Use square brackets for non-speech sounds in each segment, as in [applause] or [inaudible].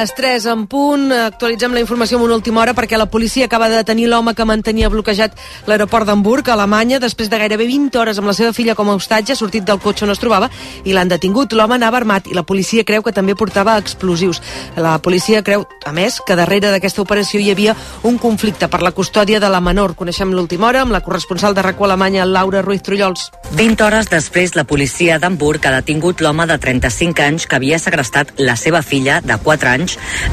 les 3 en punt. Actualitzem la informació en una última hora perquè la policia acaba de detenir l'home que mantenia bloquejat l'aeroport d'Hamburg, a Alemanya, després de gairebé 20 hores amb la seva filla com a hostatge, ha sortit del cotxe on es trobava i l'han detingut. L'home anava armat i la policia creu que també portava explosius. La policia creu, a més, que darrere d'aquesta operació hi havia un conflicte per la custòdia de la menor. Coneixem l'última hora amb la corresponsal de RACO Alemanya, Laura Ruiz Trullols. 20 hores després, la policia d'Hamburg ha detingut l'home de 35 anys que havia segrestat la seva filla de 4 anys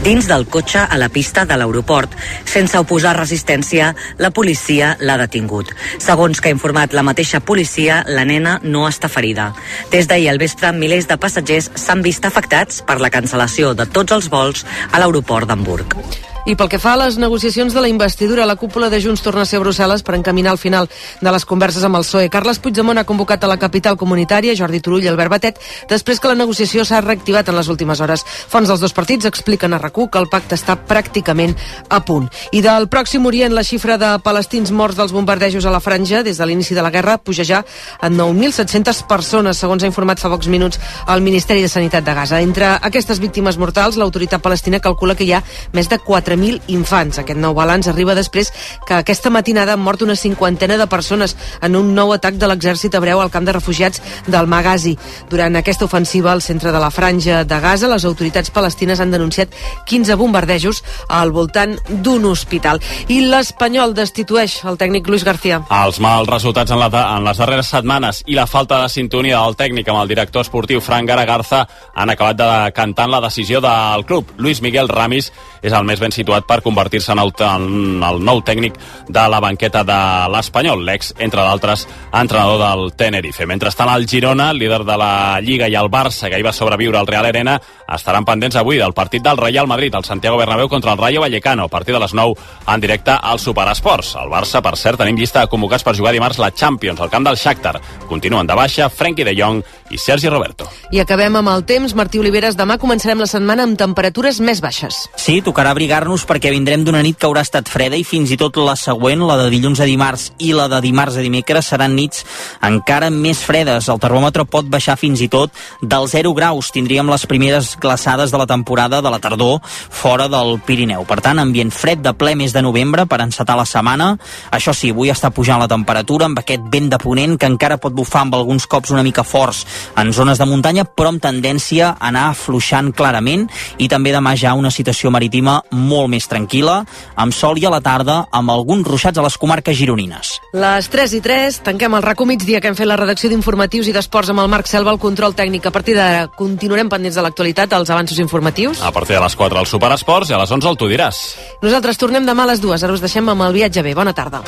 dins del cotxe a la pista de l'aeroport. Sense oposar resistència, la policia l'ha detingut. Segons que ha informat la mateixa policia, la nena no està ferida. Des d'ahir al vespre, milers de passatgers s'han vist afectats per la cancel·lació de tots els vols a l'aeroport d'Hamburg. I pel que fa a les negociacions de la investidura, la cúpula de Junts torna a ser a Brussel·les per encaminar el final de les converses amb el PSOE. Carles Puigdemont ha convocat a la capital comunitària, Jordi Turull i Albert Batet, després que la negociació s'ha reactivat en les últimes hores. Fons dels dos partits expliquen a rac que el pacte està pràcticament a punt. I del Pròxim Orient, la xifra de palestins morts dels bombardejos a la franja des de l'inici de la guerra puja ja a 9.700 persones, segons ha informat fa pocs minuts el Ministeri de Sanitat de Gaza. Entre aquestes víctimes mortals, l'autoritat palestina calcula que hi ha més de 4.000 infants. Aquest nou balanç arriba després que aquesta matinada han mort una cinquantena de persones en un nou atac de l'exèrcit hebreu al camp de refugiats del Magazi. Durant aquesta ofensiva al centre de la franja de Gaza, les autoritats palestines han denunciat 15 bombardejos al voltant d'un hospital. I l'Espanyol destitueix el tècnic Luis García. Els mals resultats en, la, en les darreres setmanes i la falta de sintonia del tècnic amb el director esportiu Frank Garagarza han acabat de cantar la decisió del club. Luis Miguel Ramis és el més ben situat per convertir-se en, el, en el nou tècnic de la banqueta de l'Espanyol, l'ex, entre d'altres, entrenador del Tenerife. Mentrestant, el Girona, líder de la Lliga, i el Barça, que hi va sobreviure al Real Arena, estaran pendents avui del partit del Real Madrid, al Santiago Bernabéu contra el Rayo Vallecano, a partir de les 9 en directe al Superesports. El Barça, per cert, tenim llista de convocats per jugar dimarts la Champions al camp del Shakhtar. Continuen de baixa Frenkie de Jong i Sergi Roberto. I acabem amb el temps. Martí Oliveres, demà començarem la setmana amb temperatures més baixes. Sí, tocarà abrigar-nos perquè vindrem d'una nit que haurà estat freda i fins i tot la següent, la de dilluns a dimarts i la de dimarts a dimecres, seran nits encara més fredes. El termòmetre pot baixar fins i tot dels 0 graus. Tindríem les primeres glaçades de la temporada de la tardor fora del Pirineu. Per tant, ambient fred de ple mes de novembre per encetar la setmana. Això sí, avui està pujant la temperatura amb aquest vent de ponent que encara pot bufar amb alguns cops una mica forts en zones de muntanya, però amb tendència a anar afluixant clarament i també demà ja una situació marítima molt més tranquil·la, amb sol i a la tarda amb alguns ruixats a les comarques gironines. Les 3 i 3, tanquem el racó migdia que hem fet la redacció d'informatius i d'esports amb el Marc Selva, el control tècnic. A partir d'ara continuarem pendents de l'actualitat, escoltat els avanços informatius. A partir de les 4 al Superesports i a les 11 el Tu diràs. Nosaltres tornem demà a les 2. Ara us deixem amb el viatge bé. Bona tarda.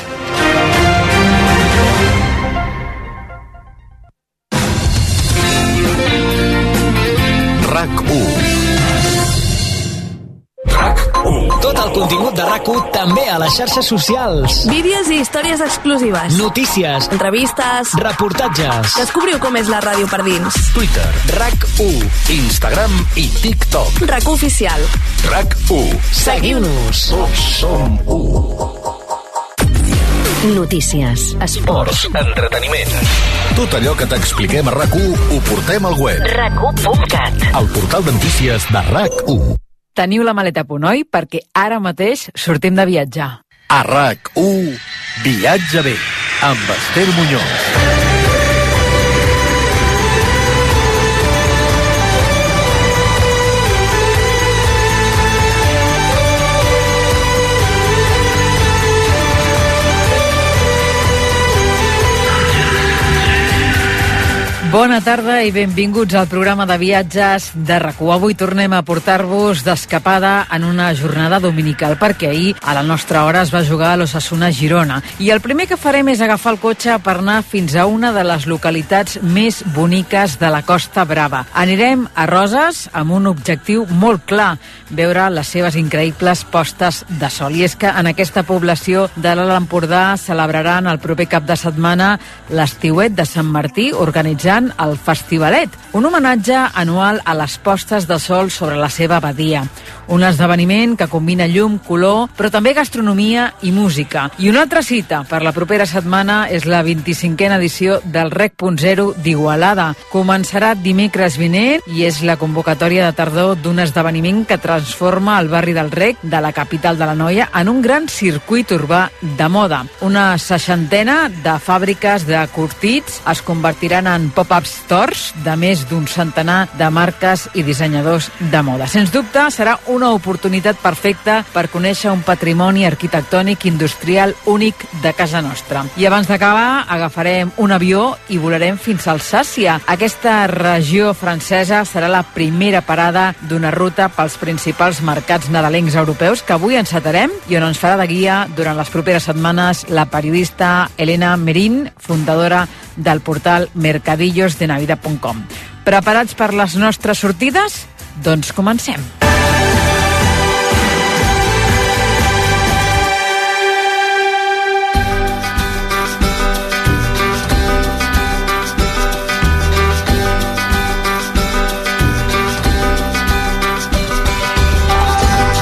RAC 1 contingut de rac també a les xarxes socials. Vídeos i històries exclusives. Notícies. Entrevistes. Reportatges. Descobriu com és la ràdio per dins. Twitter, RAC1, Instagram i TikTok. RAC oficial. RAC1. Seguiu-nos. Som 1. Notícies, esports, Entreteniment. Tot allò que t'expliquem a RAC1 ho portem al web. rac1.cat. El portal de notícies de RAC1. Teniu la maleta a punt, oi? Perquè ara mateix sortim de viatjar. A RAC1, viatge bé, amb Esther Muñoz. Bona tarda i benvinguts al programa de viatges de rac Avui tornem a portar-vos d'escapada en una jornada dominical, perquè ahir a la nostra hora es va jugar a l'Ossassuna Girona. I el primer que farem és agafar el cotxe per anar fins a una de les localitats més boniques de la Costa Brava. Anirem a Roses amb un objectiu molt clar, veure les seves increïbles postes de sol. I és que en aquesta població de l'Alt Empordà celebraran el proper cap de setmana l'estiuet de Sant Martí, organitzat organitzaran el Festivalet, un homenatge anual a les postes de sol sobre la seva abadia. Un esdeveniment que combina llum, color, però també gastronomia i música. I una altra cita per la propera setmana és la 25a edició del Rec.0 d'Igualada. Començarà dimecres vinent i és la convocatòria de tardor d'un esdeveniment que transforma el barri del Rec de la capital de la Noia en un gran circuit urbà de moda. Una seixantena de fàbriques de curtits es convertiran en pop-up stores de més d'un centenar de marques i dissenyadors de moda. Sens dubte, serà una oportunitat perfecta per conèixer un patrimoni arquitectònic industrial únic de casa nostra. I abans d'acabar, agafarem un avió i volarem fins al Sàcia. Aquesta regió francesa serà la primera parada d'una ruta pels principals mercats nadalencs europeus que avui encetarem i on ens farà de guia durant les properes setmanes la periodista Elena Merín, fundadora del portal mercadillosdenavidad.com. Preparats per les nostres sortides? Doncs comencem.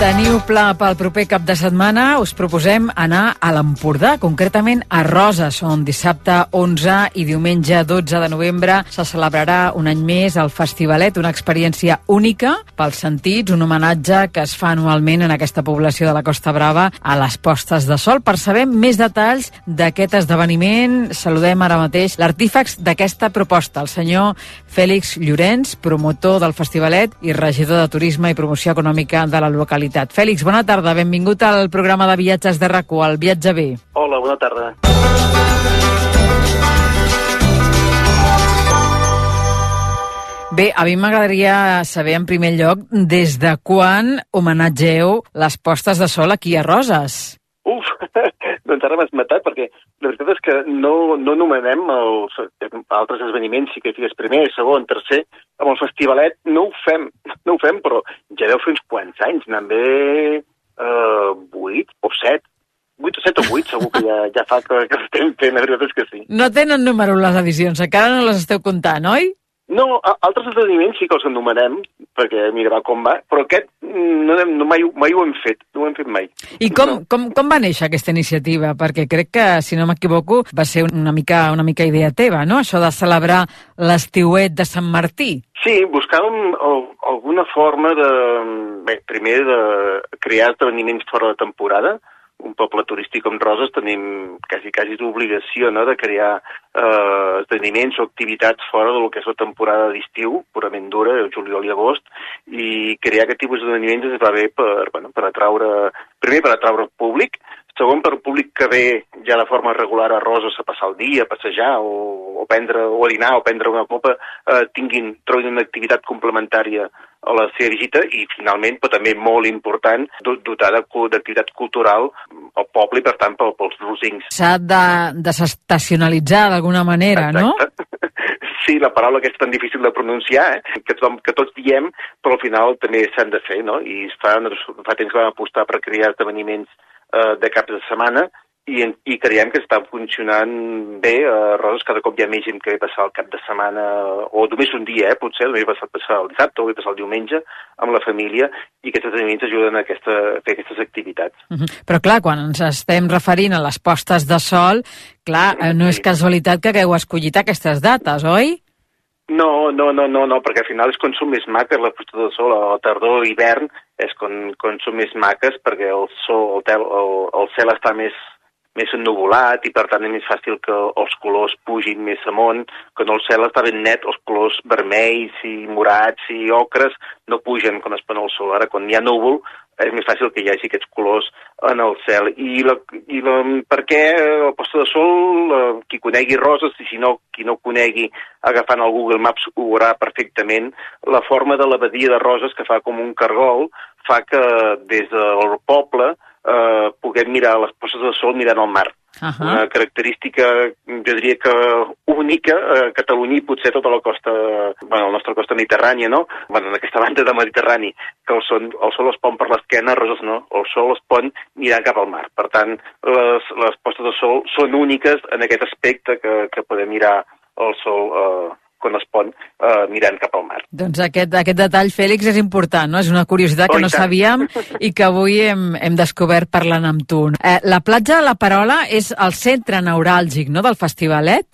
Teniu pla pel proper cap de setmana? Us proposem anar a l'Empordà, concretament a Roses, on dissabte 11 i diumenge 12 de novembre se celebrarà un any més el Festivalet, una experiència única pels sentits, un homenatge que es fa anualment en aquesta població de la Costa Brava a les postes de sol. Per saber més detalls d'aquest esdeveniment, saludem ara mateix l'artífex d'aquesta proposta, el senyor Fèlix Llorenç, promotor del Festivalet i regidor de Turisme i Promoció Econòmica de la localitat. Fèlix, bona tarda, benvingut al programa de viatges de rac al Viatge B. Hola, bona tarda. Bé, a mi m'agradaria saber en primer lloc des de quan homenatgeu les postes de sol aquí a Roses. Uf, doncs ara m'has matat perquè la veritat és que no, no anomenem els altres esdeveniments, sí que fiques primer, segon, tercer, amb el festivalet no ho fem, no ho fem, però ja deu fer uns quants anys, n'han bé eh, 8 o 7, 8 o 7 o 8 segur que ja, ja fa que, que estem fent, la veritat és que sí. No tenen número les edicions, encara no les esteu comptant, oi? No, altres esdeveniments sí que els anomenem, perquè mira com va, però aquest mm, no, no mai, mai ho hem fet, no ho hem fet mai. I com, No. com, com va néixer aquesta iniciativa? Perquè crec que, si no m'equivoco, va ser una mica, una mica idea teva, no? Això de celebrar l'estiuet de Sant Martí. Sí, buscàvem al- alguna forma de... Bé, primer de crear esdeveniments fora de temporada. Un poble turístic com Roses tenim quasi, quasi d'obligació no? de crear eh, esdeveniments o activitats fora del que és la temporada d'estiu, purament dura, el juliol i agost, i crear aquest tipus d'esdeveniments es va bé per, bueno, per atraure, primer per atraure el públic, segon per públic que ve ja de forma regular a Roses a passar el dia, a passejar o, o prendre o a dinar o prendre una copa, eh, tinguin, trobin una activitat complementària a la seva visita i finalment, però també molt important, do- dotar d'activitat cultural al poble i per tant pel, pels rosincs. S'ha de desestacionalitzar d'alguna manera, no? Exacte. [laughs] Sí, la paraula que és tan difícil de pronunciar, eh? que, tothom, que tots diem, però al final també s'han de fer, no? I fa, fa temps que vam apostar per crear esdeveniments eh, de caps de setmana i, i creiem que està funcionant bé. A Roses cada cop hi ha més gent que ve passar el cap de setmana, o només un dia, eh, potser, només passar, passar el dissabte o passar el diumenge amb la família, i aquests esdeveniments ajuden a, aquesta, a fer aquestes activitats. Mhm. Però clar, quan ens estem referint a les postes de sol, clar, eh, no és casualitat que hagueu escollit aquestes dates, oi? No, no, no, no, no, perquè al final és quan són més maques la posta de sol, la tardor o hivern és quan, quan són més maques perquè el sol, el, tel, el, el cel està més, més ennuvolat i per tant és més fàcil que els colors pugin més amunt. Quan el cel està ben net, els colors vermells i morats i ocres no pugen quan es pon el sol. Ara, quan hi ha núvol, és més fàcil que hi hagi aquests colors en el cel. I, la, i la, per què la posta de sol, eh, qui conegui Roses, i si no, qui no conegui, agafant el Google Maps ho veurà perfectament, la forma de la badia de Roses, que fa com un cargol, fa que des del poble eh, puguem mirar les postes de sol mirant el mar. Ahà. Una característica, jo diria que única a Catalunya i potser tota la costa, bueno, la nostra costa mediterrània, no? Bueno, en aquesta banda de Mediterrani, que el, son, el sol es pon per l'esquena, Roses no, el sol es pon mirant cap al mar. Per tant, les, les postes de sol són úniques en aquest aspecte que, que podem mirar el sol eh, quan es pon eh, mirant cap al mar. Doncs aquest, aquest detall, Fèlix, és important, no? És una curiositat que Oh, i no tant. sabíem i que avui hem, hem descobert parlant amb tu. Eh, la platja de la Parola és el centre neuràlgic no, del festivalet?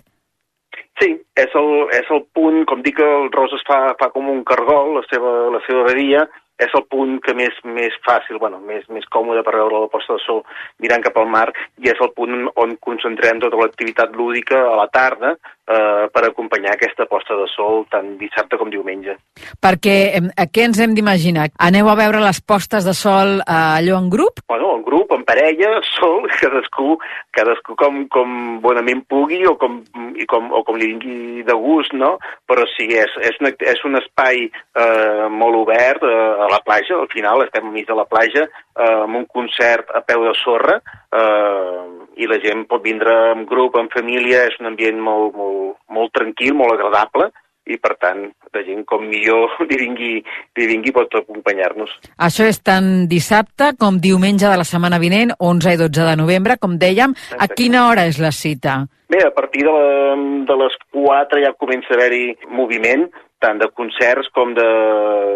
Sí, és el, és el punt, com dic, el Roses fa, fa com un cargol, la seva, la seva badia, és el punt que més, més fàcil, bueno, més, més còmode per veure la posta de sol mirant cap al mar i és el punt on concentrem tota l'activitat lúdica a la tarda eh, per acompanyar aquesta posta de sol tant dissabte com diumenge. Perquè a què ens hem d'imaginar? Aneu a veure les postes de sol eh, allò en grup? Bueno, en grup, en parella, [laughs] sol, cadascú, cadascú com, com bonament pugui o com, i com, o com li vingui de gust, no? Però sí, és, és, una, és un espai eh, molt obert eh, a la platja, al final estem enmig de la platja, eh, amb un concert a peu de sorra, eh, i la gent pot vindre en grup, en família, és un ambient molt, molt, molt tranquil, molt agradable, i per tant, la gent com millor [laughs] li vingui, li vingui pot acompanyar-nos. Això és tant dissabte com diumenge de la setmana vinent, 11 i 12 de novembre, com dèiem. A quina hora és la cita? Bé, a partir de, la, de les 4 ja comença a haver-hi moviment, tant de concerts com de,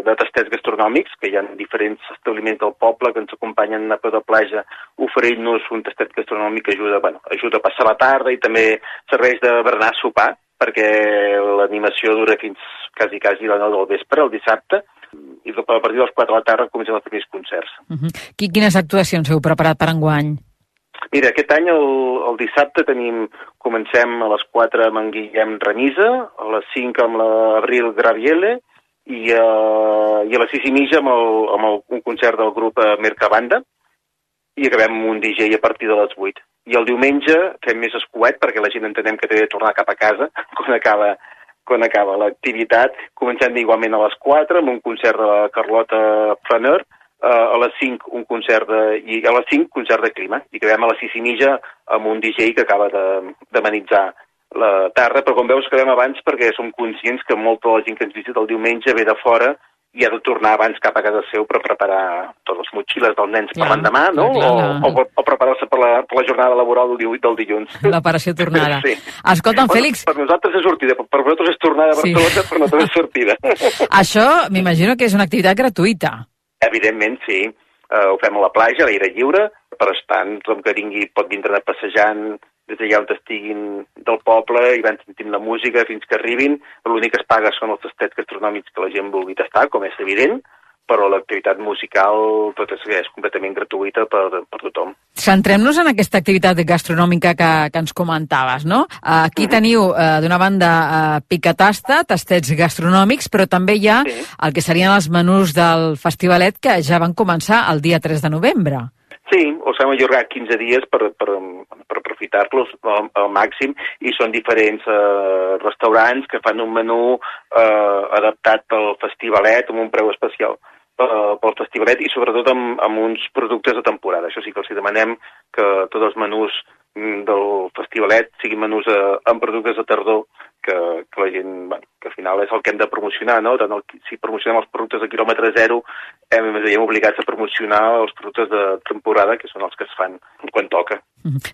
de tastets gastronòmics, que hi ha diferents establiments del poble que ens acompanyen a peu de platja oferint-nos un tastet gastronòmic que ajuda, bueno, ajuda a passar la tarda i també serveix de berenar a sopar, perquè l'animació dura fins quasi, quasi la 9 del vespre, el dissabte, i a partir de les 4 de la tarda comencen els primers concerts. Uh -huh. Quines actuacions heu preparat per enguany? Mira, aquest any, el, el dissabte, tenim, comencem a les 4 amb en Guillem Remisa, a les 5 amb l'Abril Graviele i, uh, i a les 6 i mitja amb, el, amb el, un concert del grup uh, Mercabanda i acabem un DJ a partir de les 8. I el diumenge fem més escuet perquè la gent entenem que té de tornar cap a casa [laughs] quan acaba quan acaba l'activitat. Comencem igualment a les 4 amb un concert de la Carlota Flaner, a les 5 un concert de, i a les 5 concert de clima i acabem a les 6 i mitja amb un DJ que acaba de- d'amenitzar la tarda, però com veus acabem abans perquè som conscients que molta de la gent que ens visita el diumenge ve de fora i ha de tornar abans cap a casa seu per preparar totes les motxilles dels nens per l'endemà, no? clar, clar. O, o, o preparar-se per, la, per la jornada laboral del, del dilluns. [laughs] L'operació tornada. Sí. Escolta'm, Bueno, Fèlix, Per nosaltres és sortida, per per vosaltres és tornada a Sí. Barcelona, per nosaltres és sortida. [laughs] això m'imagino que és una activitat gratuïta. Evidentment, sí. Uh, ho fem a la platja, a l'aire lliure, per tant, tothom que vingui pot vindre passejant des d'allà on estiguin del poble i van sentint la música fins que arribin. L'únic que es paga són els tastets gastronòmics que la gent vulgui tastar, com és evident, però l'activitat musical tot és, és completament gratuïta per, per tothom. Centrem-nos en aquesta activitat gastronòmica que, que ens comentaves, no? Aquí teniu, eh, d'una banda, eh, picatasta, tastets gastronòmics, però també hi ha Sí. el que serien els menús del festivalet que ja van començar el dia 3 de novembre. Sí, els hem allargat 15 dies per, per, per aprofitar-los al, al màxim i són diferents eh, restaurants que fan un menú eh, adaptat pel festivalet amb un preu especial pel festivalet i sobretot amb, amb uns productes de temporada. Això sí que els demanem que tots els menús mm, del festivalet siguin menús eh, amb productes de tardor que, que la gent, bueno, que al final és el que hem de promocionar, no? Tant el, si promocionem els productes de quilòmetre zero, hem, ens veiem obligats a promocionar els productes de temporada, que són els que es fan quan toca.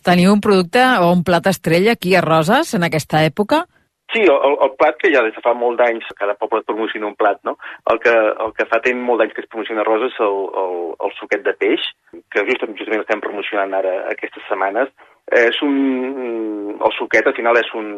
Teniu un producte o un plat estrella aquí a Roses en aquesta època? Sí, el, el plat que ja des de fa molt d'anys, cada poble promociona un plat, no? El que, el que fa temps molt d'anys que es promociona a Roses és el, el, el suquet de peix, que justament, justament estem promocionant ara aquestes setmanes. És un... El suquet, al final, és un,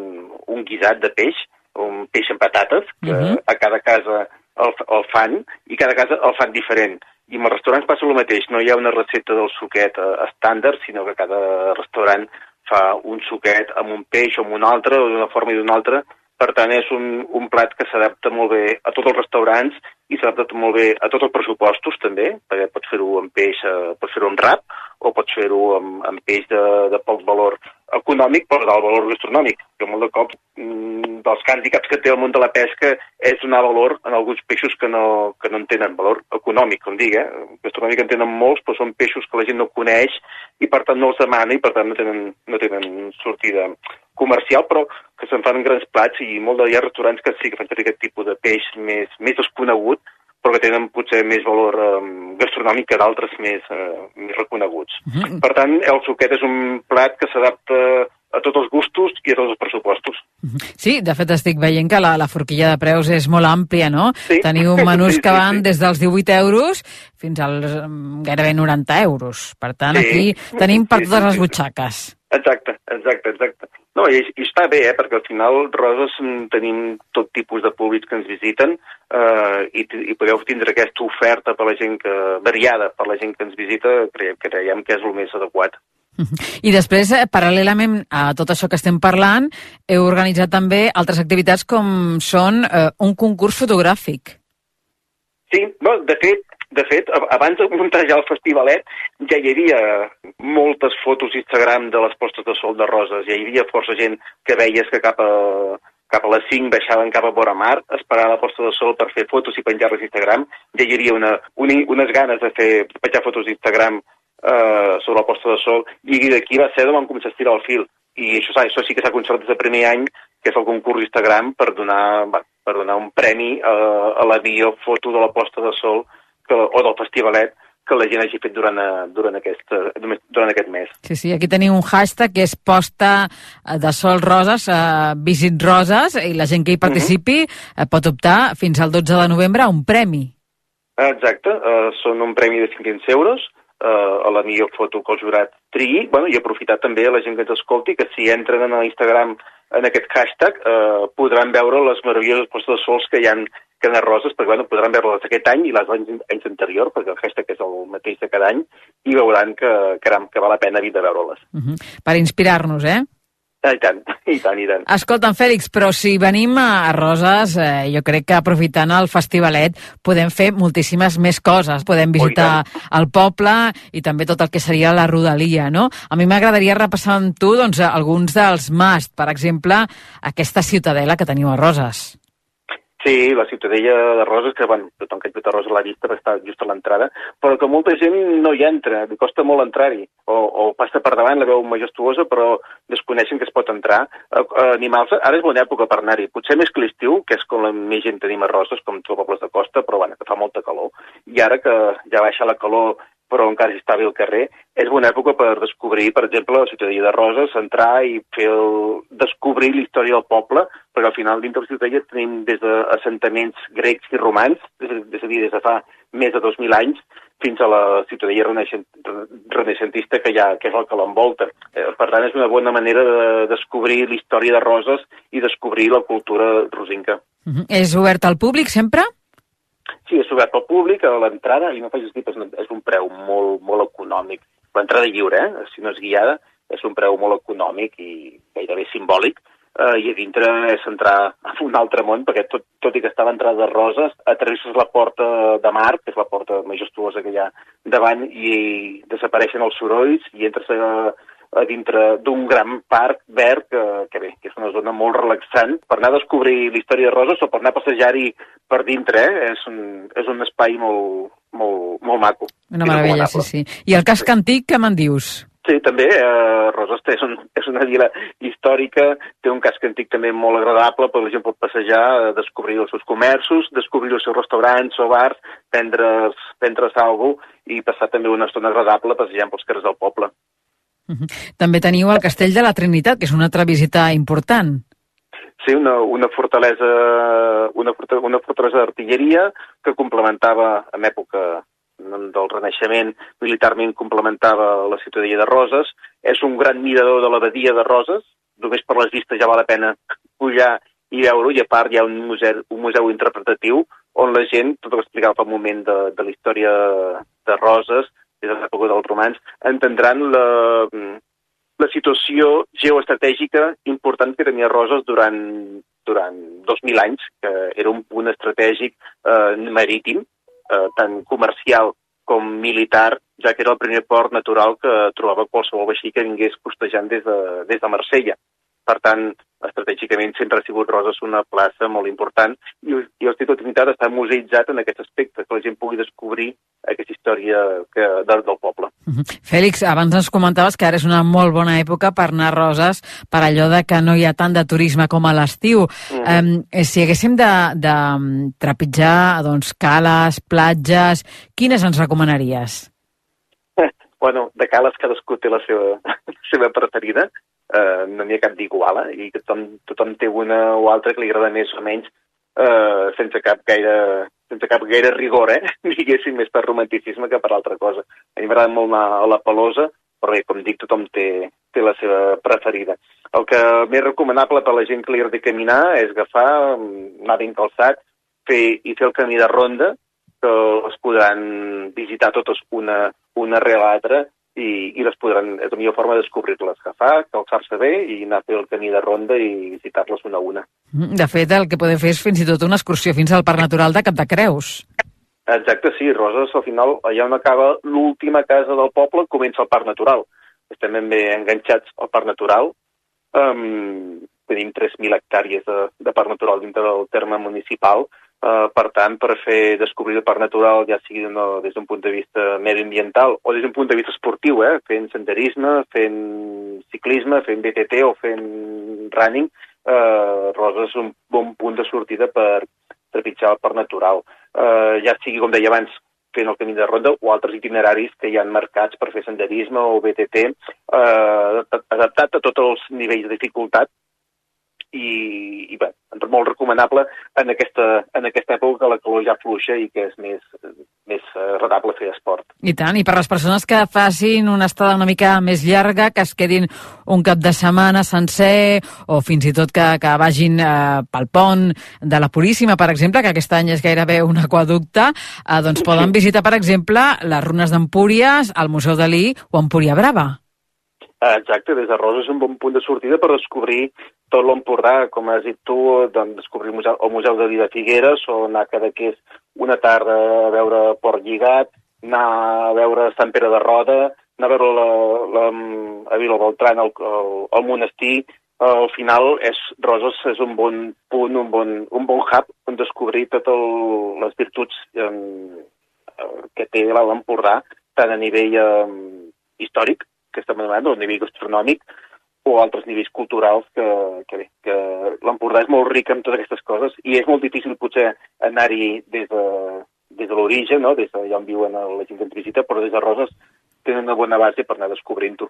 un guisat de peix, un peix amb patates, que Mhm. a cada casa el, el fan, i cada casa el fan diferent. I amb els restaurants passa el mateix, no hi ha una recepta del suquet eh, estàndard, sinó que cada restaurant fa un suquet amb un peix o amb un altre, o d'una forma i d'una altra. Per tant, és un, un plat que s'adapta molt bé a tots els restaurants i s'adapta molt bé a tots els pressupostos, també, perquè pots fer-ho amb peix, eh, pots fer-ho amb rap, o pots fer-ho amb, amb peix de, de poc valor econòmic, però d'alt valor gastronòmic, que molt de cop mm, dels hàndicaps que té el món de la pesca és donar valor en alguns peixos que no, que no en tenen valor econòmic, com dic, eh? Gastronòmic en tenen molts, però són peixos que la gent no coneix i per tant no els demana i per tant no tenen, no tenen sortida comercial, però que se'n fan grans plats i molt de, hi ha restaurants que sí que fan aquest tipus de peix més, més desconegut, però que tenen potser més valor eh, gastronòmic que d'altres més, eh, més reconeguts. Per tant, el suquet és un plat que s'adapta a tots els gustos i a tots els pressupostos. Sí, de fet estic veient que la, la forquilla de preus és molt àmplia, no? Sí. Teniu [laughs] menús Sí, que sí, van sí. des dels 18 euros fins als mm, gairebé 90 euros. Per tant, Sí. aquí tenim per Sí, totes sí, les sí. butxaques. Exacte, exacte, exacte. No, i, i està bé, eh, perquè al final Roses mm, tenim tot tipus de públics que ens visiten eh, i, i podeu tindre aquesta oferta per la gent que, variada per la gent que ens visita, creiem, creiem que és el més adequat. I després, eh, paral·lelament a tot això que estem parlant, heu organitzat també altres activitats com són eh, un concurs fotogràfic. Sí, no, de fet, de fet, ab- abans de muntar ja el festivalet, ja hi havia moltes fotos Instagram de les postes de sol de Roses. Ja hi havia força gent que veies que cap a, cap a les 5 baixaven cap a vora mar, esperar la posta de sol per fer fotos i penjar-les a Instagram. Ja hi havia una, una, unes ganes de fer de penjar fotos d'Instagram eh, sobre la posta de sol, i d'aquí va ser d'on vam començar a estirar el fil. I això, això sí que s'ha aconseguit des del primer any, que és el concurs Instagram, per donar, per donar un premi a, a la millor foto de la posta de sol que, o del festivalet que la gent hagi fet durant, eh, durant, aquest, eh, durant aquest mes. Sí, sí, aquí teniu un hashtag que és posta eh, de sol roses, eh, visit roses, i la gent que hi participi eh, pot optar fins al 12 de novembre a un premi. Exacte, uh, són un premi de 500 euros uh, a la millor foto que el jurat triï, bueno, i aprofitar també a la gent que ens escolti que si entren en l'Instagram en aquest hashtag uh, podran veure les meravelloses postes de sols que hi ha que ha roses, perquè bueno, podran veure-les aquest any i les anys, anys anteriors, perquè el hashtag és el mateix de cada any, i veuran que, caram, que val la pena vir de veure-les. Uh -huh. Per inspirar-nos, eh? Ah, I tant, [laughs] i tant, i tant. Escolta'm, Fèlix, però si venim a, Roses, eh, jo crec que aprofitant el festivalet podem fer moltíssimes més coses. Podem visitar el poble i també tot el que seria la rodalia, no? A mi m'agradaria repassar amb tu doncs, alguns dels must, per exemple, aquesta ciutadela que teniu a Roses. Sí, la Ciutadella de Roses, que bueno, tothom que a Roses l'ha vista, està just a l'entrada, però que molta gent no hi entra, li costa molt entrar-hi, o, o passa per davant, la veu majestuosa, però desconeixen que es pot entrar. A, a animals, ara és bona època per anar-hi, potser més que l'estiu, que és com la més gent tenim a Roses, com tots els pobles de costa, però bueno, que fa molta calor. I ara que ja baixa la calor però encara hi està bé el carrer, és bona època per descobrir, per exemple, la ciutadella de Roses, entrar i fer el... descobrir la història del poble, perquè al final dintre la ciutadella tenim des d'assentaments grecs i romans, és, a dir, des de fa més de 2.000 anys, fins a la ciutadella renaixent, renaixentista que, hi ha, que és el que l'envolta. Eh, per tant, és una bona manera de descobrir la història de Roses i descobrir la cultura rosinca. Uh -huh. És obert al públic sempre? Sí, és obert al públic, a l'entrada, i no facis dir, és, un- preu molt, molt econòmic. L'entrada lliure, eh? si no és guiada, és un preu molt econòmic i gairebé simbòlic, eh, i a dintre és entrar a un altre món, perquè tot, tot i que està l'entrada de Roses, atravesses la porta de mar, que és la porta majestuosa que hi ha davant, i desapareixen els sorolls, i entres a, a dintre d'un gran parc verd que, que bé, que és una zona molt relaxant per anar a descobrir la història de Roses o per anar a passejar-hi per dintre, eh? és, un, és un espai molt, molt, molt maco. Una meravella, sí, sí. I el casc antic, què me'n dius? Sí, també, eh, Roses és, un, és una vila històrica, té un casc antic també molt agradable, per la gent pot passejar, eh, descobrir els seus comerços, descobrir els seus restaurants o bars, prendre's, prendre's alguna cosa i passar també una estona agradable passejant pels carrers del poble. També teniu el Castell de la Trinitat, que és una altra visita important. Sí, una, una fortalesa, una, una fortalesa d'artilleria que complementava, en època del Renaixement, militarment complementava la ciutadella de Roses. És un gran mirador de l'abadia de Roses, només per les vistes ja val la pena pujar i veure-ho, i a part hi ha un museu, un museu interpretatiu on la gent, tot el que explicava fa un moment de, de la història de Roses, des de l'època dels romans, entendran la, la situació geoestratègica important que tenia Roses durant, durant 2.000 anys, que era un punt estratègic eh, marítim, eh, tant comercial com militar, ja que era el primer port natural que trobava qualsevol vaixell que vingués costejant des de, des de Marsella. Per tant, estratègicament sempre ha sigut Roses una plaça molt important i, i el Institut Trinitat està museïtzat en aquest aspecte, que la gent pugui descobrir aquesta història que, del, del poble. Uh -huh. Fèlix, abans ens comentaves que ara és una molt bona època per anar a Roses per allò de que no hi ha tant de turisme com a l'estiu. Mhm. Um, si haguéssim de, de mm, trepitjar doncs, cales, platges, quines ens recomanaries? [laughs] bueno, de cales cadascú té la seva, [laughs] la seva preferida. Eh, no n'hi ha cap d'iguala i que tothom, tothom té una o altra que li agrada més o menys eh, sense cap gaire sense cap gaire rigor, eh? [laughs] diguéssim, més per romanticisme que per altra cosa. A mi m'agrada molt anar a la Pelosa, però bé, com dic, tothom té, té la seva preferida. El que més recomanable per a la gent que li agrada caminar és agafar, mm, anar ben calçat, fer, i fer el camí de ronda, que les podran visitar totes una, una rere l'altra i, i les podran, és la millor forma de descobrir-les, agafar, calçar-se bé i anar a fer el camí de ronda i visitar-les una a una. De fet, el que podem fer és fins i tot una excursió fins al Parc Natural de Cap de Creus. Exacte, sí, Roses, al final, allà on acaba l'última casa del poble, comença el Parc Natural. Estem ben bé enganxats al Parc Natural. Um, tenim 3.000 hectàrees de, de Parc Natural dintre del terme municipal. Uh, per tant, per fer descobrir el Parc Natural, ja sigui no, des d'un punt de vista mediambiental o des d'un punt de vista esportiu, eh, fent senderisme, fent ciclisme, fent BTT o fent running, uh, Roses és un bon punt de sortida per trepitjar el Parc Natural. Uh, ja sigui, com deia abans, fent el camí de ronda o altres itineraris que hi han marcats per fer senderisme o BTT, eh, adaptat a tots els nivells de dificultat i, i bé, molt recomanable en aquesta, en aquesta època que la calor ja fluixa i que és més, més agradable fer esport. I tant, i per les persones que facin una estada una mica més llarga, que es quedin un cap de setmana sencer o fins i tot que, que vagin eh, pel pont de la Puríssima, per exemple, que aquest any és gairebé un aquaducte, eh, doncs poden visitar, per exemple, les runes d'Empúries, el Museu Dalí o Empúria Brava. Exacte, des de Roses és un bon punt de sortida per descobrir tot l'Empordà, com has dit tu, doncs, descobrir el Museu, el Museu de Vida Figueres o anar cada que és una tarda a veure Port Lligat, anar a veure Sant Pere de Roda, anar a veure la, la, a Vila Beltran, el, el, el monestir, al final és, Roses és un bon punt, un bon, un bon hub on descobrir totes les virtuts eh, que té l'Empordà, tant a nivell eh, històric, que estem anomenant, o a nivell gastronòmic, o altres nivells culturals que, que bé, que l'Empordà és molt ric en totes aquestes coses i és molt difícil potser anar-hi des de, des de l'origen, no? des d'allà on viuen la gent que ens visita, però des de Roses tenen una bona base per anar descobrint-ho.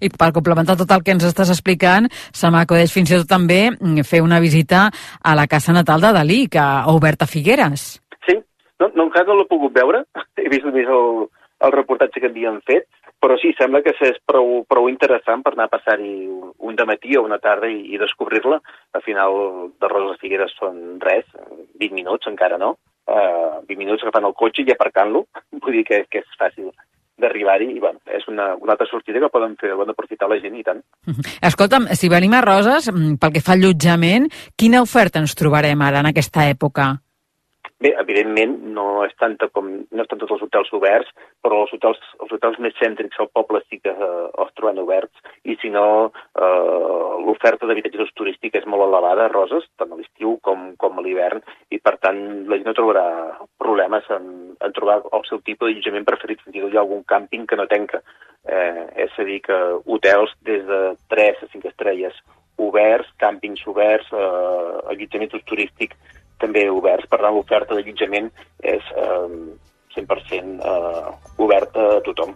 I per complementar tot el que ens estàs explicant, se m'acudeix fins i tot també fer una visita a la casa natal de Dalí, que ha obert a Figueres. Sí, no, no encara no l'he pogut veure, [laughs] he vist només el, el reportatge que havien fet, però sí, sembla que és prou, prou interessant per anar a passar-hi un matí o una tarda i, i descobrir-la. Al final, de Roses Figueres són res, 20 minuts encara no, uh, 20 minuts agafant el cotxe i aparcant-lo, [laughs] vull dir que, que és fàcil d'arribar-hi i bueno, és una, una altra sortida que poden fer, poden aprofitar la gent i tant. [laughs] Escolta'm, si venim a Roses, pel que fa al allotjament, quina oferta ens trobarem ara en aquesta època? Bé, evidentment, no és, tanta com, no estan tots els hotels oberts, però els hotels, els hotels més cèntrics al poble sí que eh, els troben oberts, i si no, eh, l'oferta d'habitatges turístics és molt elevada Roses, tant a l'estiu com, com a l'hivern, i per tant la gent no trobarà problemes en, en trobar el seu tipus d'allotjament preferit, fins i tot hi ha algun càmping que no tenca. Eh, és a dir, que hotels des de 3 a 5 estrelles oberts, càmpings oberts, eh, allotjaments turístics també oberts. Per tant, l'oferta d'allotjament és eh, 100% eh, oberta a tothom.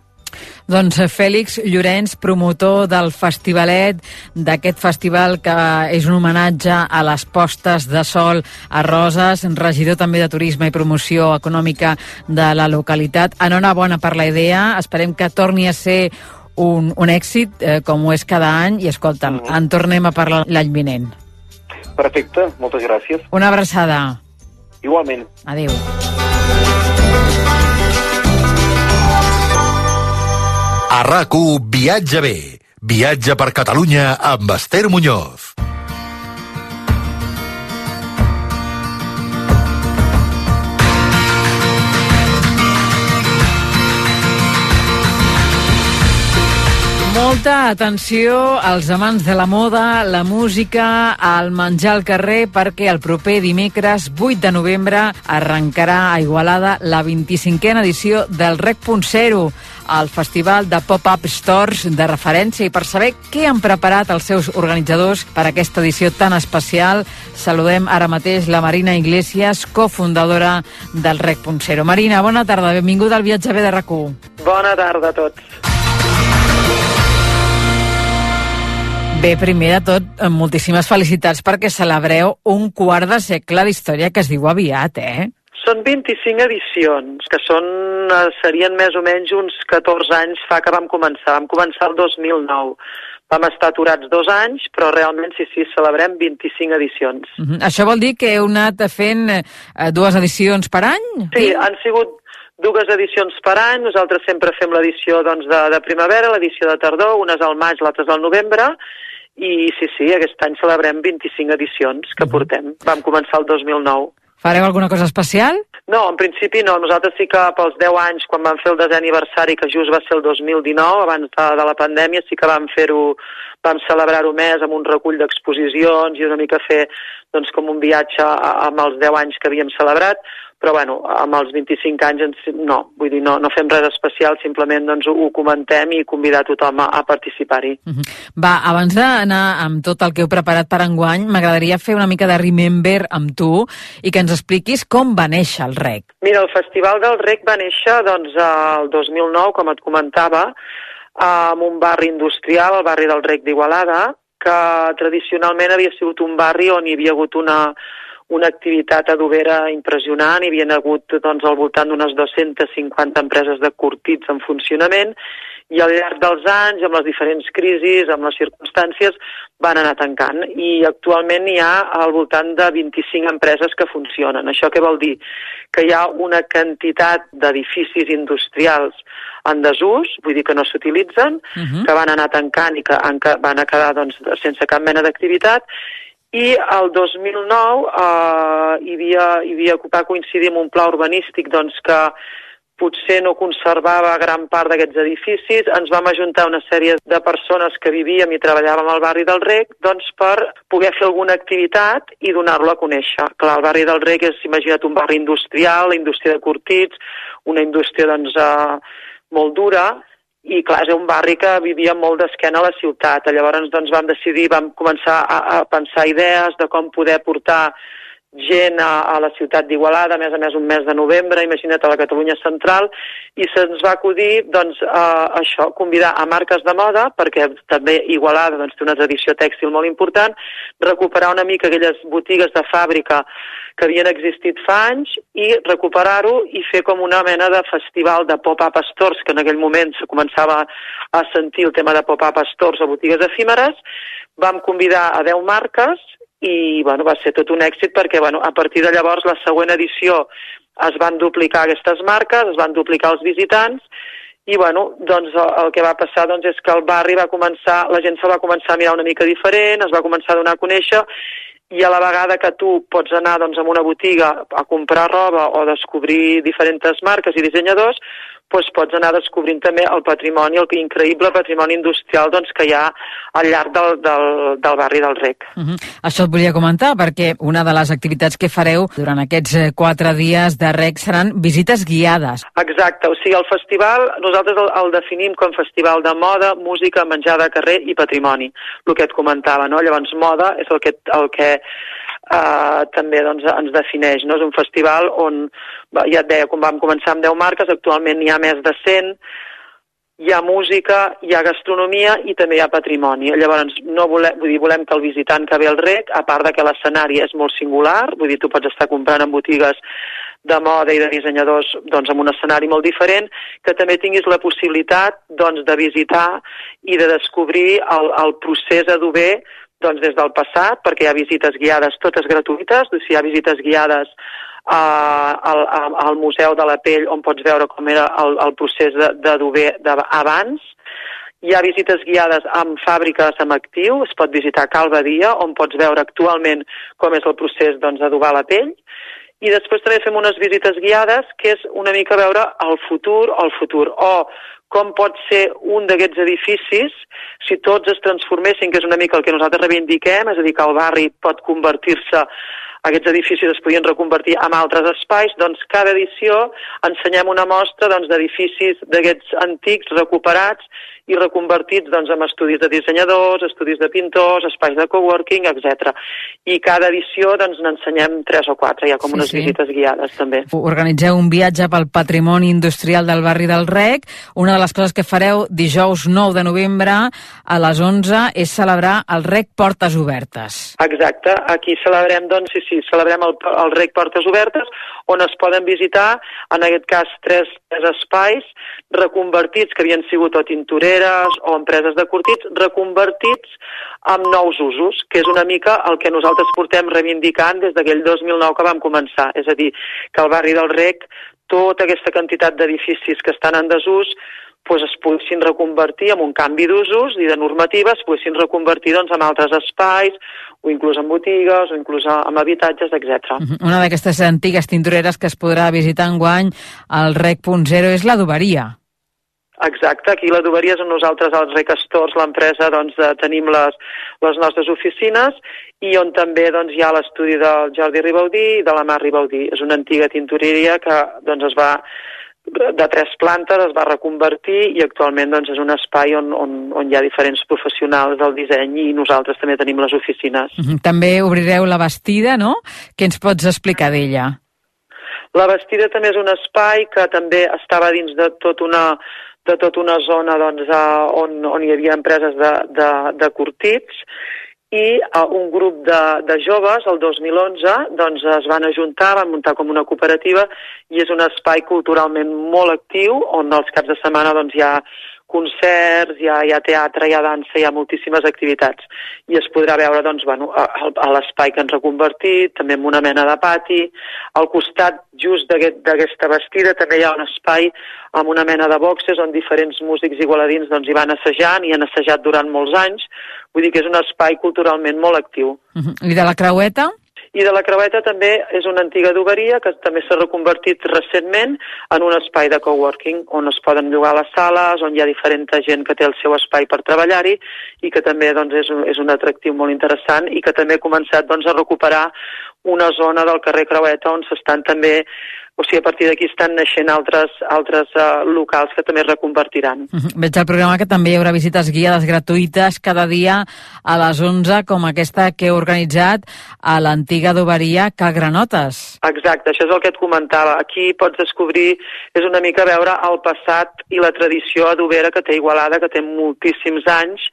Doncs Fèlix Llorenç, promotor del Festivalet, d'aquest festival que és un homenatge a les postes de sol a Roses, regidor també de Turisme i Promoció Econòmica de la localitat. Enhorabona per la idea, esperem que torni a ser un, un èxit, eh, com ho és cada any, i escolta'm, mm. en tornem a parlar l'any vinent. Perfecte, moltes gràcies. Una abraçada. Igualment. Adéu. A rac Viatge bé. Viatge per Catalunya amb Esther Muñoz. Molta atenció als amants de la moda, la música, al menjar al carrer, perquè el proper dimecres 8 de novembre arrencarà a Igualada la 25a edició del Rec.0, el festival de pop-up stores de referència i per saber què han preparat els seus organitzadors per aquesta edició tan especial, saludem ara mateix la Marina Iglesias, cofundadora del Rec.0. Marina, bona tarda, benvinguda al viatge B de RAC1. Bona tarda a tots. Bé, primer de tot, eh, moltíssimes felicitats perquè celebreu un quart de segle d'història que es diu aviat, eh? Són 25 edicions, que són, eh, serien més o menys uns 14 anys fa que vam començar. Vam començar el 2009. Vam estar aturats dos anys, però realment sí, sí, celebrem 25 edicions. Uh -huh. Això vol dir que heu anat fent eh, dues edicions per any? Sí, han sigut dues edicions per any. Nosaltres sempre fem l'edició doncs, de, de primavera, l'edició de tardor, unes al maig, l'altres al novembre, i sí, sí, aquest any celebrem 25 edicions que portem. Vam començar el 2009. Fareu alguna cosa especial? No, en principi no. Nosaltres sí que pels 10 anys, quan vam fer el desè aniversari, que just va ser el 2019, abans de, de la pandèmia, sí que vam fer-ho, vam celebrar-ho més amb un recull d'exposicions i una mica fer doncs, com un viatge amb els 10 anys que havíem celebrat, però bueno, amb els 25 anys ens, no, vull dir, no, no fem res especial, simplement doncs, ho, comentem i convidar tothom a, a participar-hi. Va, abans d'anar amb tot el que heu preparat per enguany, m'agradaria fer una mica de remember amb tu i que ens expliquis com va néixer el REC. Mira, el Festival del Rec va néixer doncs, el 2009, com et comentava, en un barri industrial, el barri del Rec d'Igualada, que tradicionalment havia sigut un barri on hi havia hagut una, una activitat adobera impressionant, hi havia hagut doncs, al voltant d'unes 250 empreses de curtits en funcionament, i al llarg dels anys, amb les diferents crisis, amb les circumstàncies, van anar tancant. I actualment hi ha al voltant de 25 empreses que funcionen. Això què vol dir? Que hi ha una quantitat d'edificis industrials en desús, vull dir que no s'utilitzen, uh -huh. que van anar tancant i que van a quedar doncs, sense cap mena d'activitat, i el 2009 eh, hi, havia, hi havia, va coincidir amb un pla urbanístic doncs, que potser no conservava gran part d'aquests edificis, ens vam ajuntar una sèrie de persones que vivíem i treballàvem al barri del Rec doncs, per poder fer alguna activitat i donar-lo a conèixer. Clar, el barri del Rec és, imagina't, un barri industrial, la indústria de curtits, una indústria doncs, eh, molt dura, i clar, és un barri que vivia molt d'esquena a la ciutat. Llavors doncs, vam decidir, vam començar a, a pensar idees de com poder portar gent a, a la ciutat d'Igualada, a més a més un mes de novembre, imagina't a la Catalunya central, i se'ns va acudir doncs, a, això, convidar a marques de moda, perquè també Igualada doncs, té una tradició tèxtil molt important, recuperar una mica aquelles botigues de fàbrica que havien existit fa anys i recuperar-ho i fer com una mena de festival de pop-up stores, que en aquell moment se començava a sentir el tema de pop-up stores a botigues efímeres. Vam convidar a 10 marques i bueno, va ser tot un èxit perquè bueno, a partir de llavors la següent edició es van duplicar aquestes marques, es van duplicar els visitants i bueno, doncs el, que va passar doncs, és que el barri va començar, la gent se va començar a mirar una mica diferent, es va començar a donar a conèixer i a la vegada que tu pots anar doncs, a una botiga a comprar roba o descobrir diferents marques i dissenyadors, doncs pots anar descobrint també el patrimoni, el increïble patrimoni industrial doncs, que hi ha al llarg del, del, del barri del Rec. Uh -huh. Això et volia comentar, perquè una de les activitats que fareu durant aquests eh, quatre dies de REC seran visites guiades. Exacte, o sigui, el festival, nosaltres el, el definim com festival de moda, música, menjar de carrer i patrimoni, el que et comentava, no? Llavors, moda és el que, el que uh, també doncs, ens defineix, no? És un festival on, ja et deia, quan vam començar amb 10 marques, actualment n'hi ha més de 100, hi ha música, hi ha gastronomia i també hi ha patrimoni. Llavors, no volem, vull dir, volem que el visitant que ve al rec, a part de que l'escenari és molt singular, vull dir, tu pots estar comprant en botigues de moda i de dissenyadors doncs, amb un escenari molt diferent, que també tinguis la possibilitat doncs, de visitar i de descobrir el, el procés adober doncs, des del passat, perquè hi ha visites guiades totes gratuïtes, doncs, hi ha visites guiades uh, al, al Museu de la Pell, on pots veure com era el, el procés d'adober abans, hi ha visites guiades amb fàbriques amb actiu, es pot visitar Cal Badia, on pots veure actualment com és el procés doncs, la pell, i després també fem unes visites guiades que és una mica veure el futur el futur, o com pot ser un d'aquests edificis si tots es transformessin, que és una mica el que nosaltres reivindiquem, és a dir, que el barri pot convertir-se aquests edificis es podien reconvertir en altres espais, doncs cada edició ensenyem una mostra doncs, d'edificis d'aquests antics recuperats i reconvertits doncs, en estudis de dissenyadors, estudis de pintors, espais de coworking, etc. I cada edició doncs, n'ensenyem tres o quatre, hi ha com Sí, unes sí. visites guiades també. Organitzeu un viatge pel patrimoni industrial del barri del Rec. Una de les coses que fareu dijous 9 de novembre a les 11 és celebrar el Rec Portes Obertes. Exacte, aquí celebrem, doncs, sí, sí, celebrem el, el Rec Portes Obertes, on es poden visitar, en aquest cas, tres, tres espais reconvertits, que havien sigut o tintoreres o empreses de curtits, reconvertits amb nous usos, que és una mica el que nosaltres portem reivindicant des d'aquell 2009 que vam començar. És a dir, que al barri del Rec, tota aquesta quantitat d'edificis que estan en desús, doncs es poguessin reconvertir en un canvi d'usos i de normatives, es poguessin reconvertir doncs, en altres espais, o inclús en botigues, o inclús en habitatges, etc. Mhm. Una d'aquestes antigues tintoreres que es podrà visitar enguany al Rec.0 és l'adoberia. Exacte, aquí la Doveria és on nosaltres, els Recastors, l'empresa, doncs, eh, tenim les, les nostres oficines i on també doncs, hi ha l'estudi del Jordi Ribaudí i de la Mar Ribaudí. És una antiga tintoreria que doncs, es va de tres plantes, es va reconvertir i actualment doncs, és un espai on, on, on hi ha diferents professionals del disseny i nosaltres també tenim les oficines. Mhm. També obrireu la Bastida, no? Què ens pots explicar d'ella? La Bastida també és un espai que també estava dins de tot una, de tota una zona doncs, eh, on, on hi havia empreses de, de, de curtits i uh, un grup de, de joves, el 2011, doncs es van ajuntar, van muntar com una cooperativa i és un espai culturalment molt actiu on els caps de setmana doncs, hi ha concerts, hi ha, hi ha teatre, hi ha dansa, hi ha moltíssimes activitats. I es podrà veure doncs, bueno, a, a l'espai que ens ha convertit, també amb una mena de pati. Al costat just d'aquest- d'aquesta vestida també hi ha un espai amb una mena de boxes on diferents músics igualadins doncs, hi van assajant i han assajat durant molts anys. Vull dir que és un espai culturalment molt actiu. Mhm. I de la Creueta? I de la Creueta també és una antiga duberia que també s'ha reconvertit recentment en un espai de coworking on es poden llogar les sales, on hi ha diferent gent que té el seu espai per treballar-hi i que també doncs, és, un, és un atractiu molt interessant i que també ha començat doncs, a recuperar una zona del carrer Creueta on s'estan també o sigui, a partir d'aquí estan naixent altres, altres uh, locals que també es reconvertiran. Mhm. Veig al programa que també hi haurà visites guiades gratuïtes cada dia a les 11, com aquesta que he organitzat a l'antiga adoberia Cal Granotes. Exacte, això és el que et comentava. Aquí pots descobrir, és una mica veure el passat i la tradició adobera que té Igualada, que té moltíssims anys,